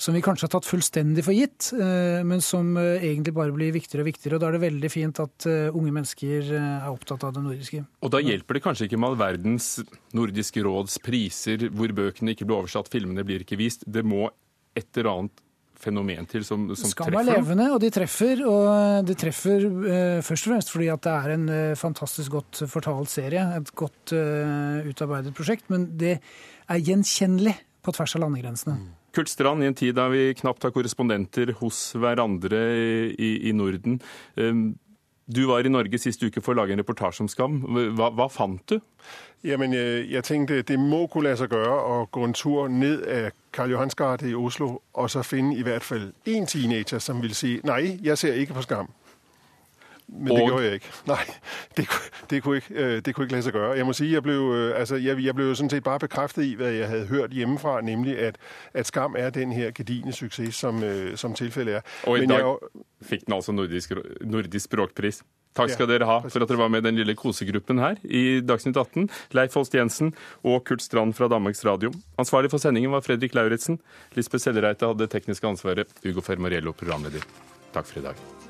som vi kanskje har tatt fullstendig for gitt, men som egentlig bare blir viktigere og viktigere. Og da er det veldig fint at unge mennesker er opptatt av det nordiske. Og da hjelper det kanskje ikke med all verdens Nordiske råds priser, hvor bøkene ikke blir oversatt, filmene blir ikke vist. Det må et eller annet fenomen til som, som Skam treffer? Skam er levende, og de treffer. Og de treffer uh, først og fremst fordi at det er en uh, fantastisk godt fortalt serie. Et godt uh, utarbeidet prosjekt. Men det er gjenkjennelig på tvers av landegrensene. Mm. Kurt Strand, i en tid da vi knapt har korrespondenter hos hverandre i, i Norden. Um, Du var i Norge sist uke for å lage en reportasje om Skam. Hva, hva fant du? Jamen, øh, jeg tenkte det må kunne la seg gjøre å gå en tur ned av Karl Johans gate i Oslo og så finne i hvert fall én teenager som vil si nei, jeg ser ikke på Skam. Men det gjorde jeg ikke. Nei, det, det, kunne, ikke, øh, det kunne ikke lade sig gøre. Jeg må sige, jeg blev, øh, altså, jeg, jeg blev sådan set bare bekræftet i, hvad jeg havde hørt hjemmefra, nemlig at, at Skam er den her gedigne succes, som, øh, som tilfældet er. Og i Men dag jeg, fikk den altså nordisk, nordisk språkpris. Takk skal dere ha for at dere var med i den lille kosegruppen her i Dagsnytt 18. Leif Holst Jensen og Kurt Strand fra Danmarks Radio. Ansvarlig for sendingen var Fredrik Lauritzen. Lisbeth Sellereite hadde det tekniske ansvaret. Ugo Fermariello, programleder. Takk for i dag.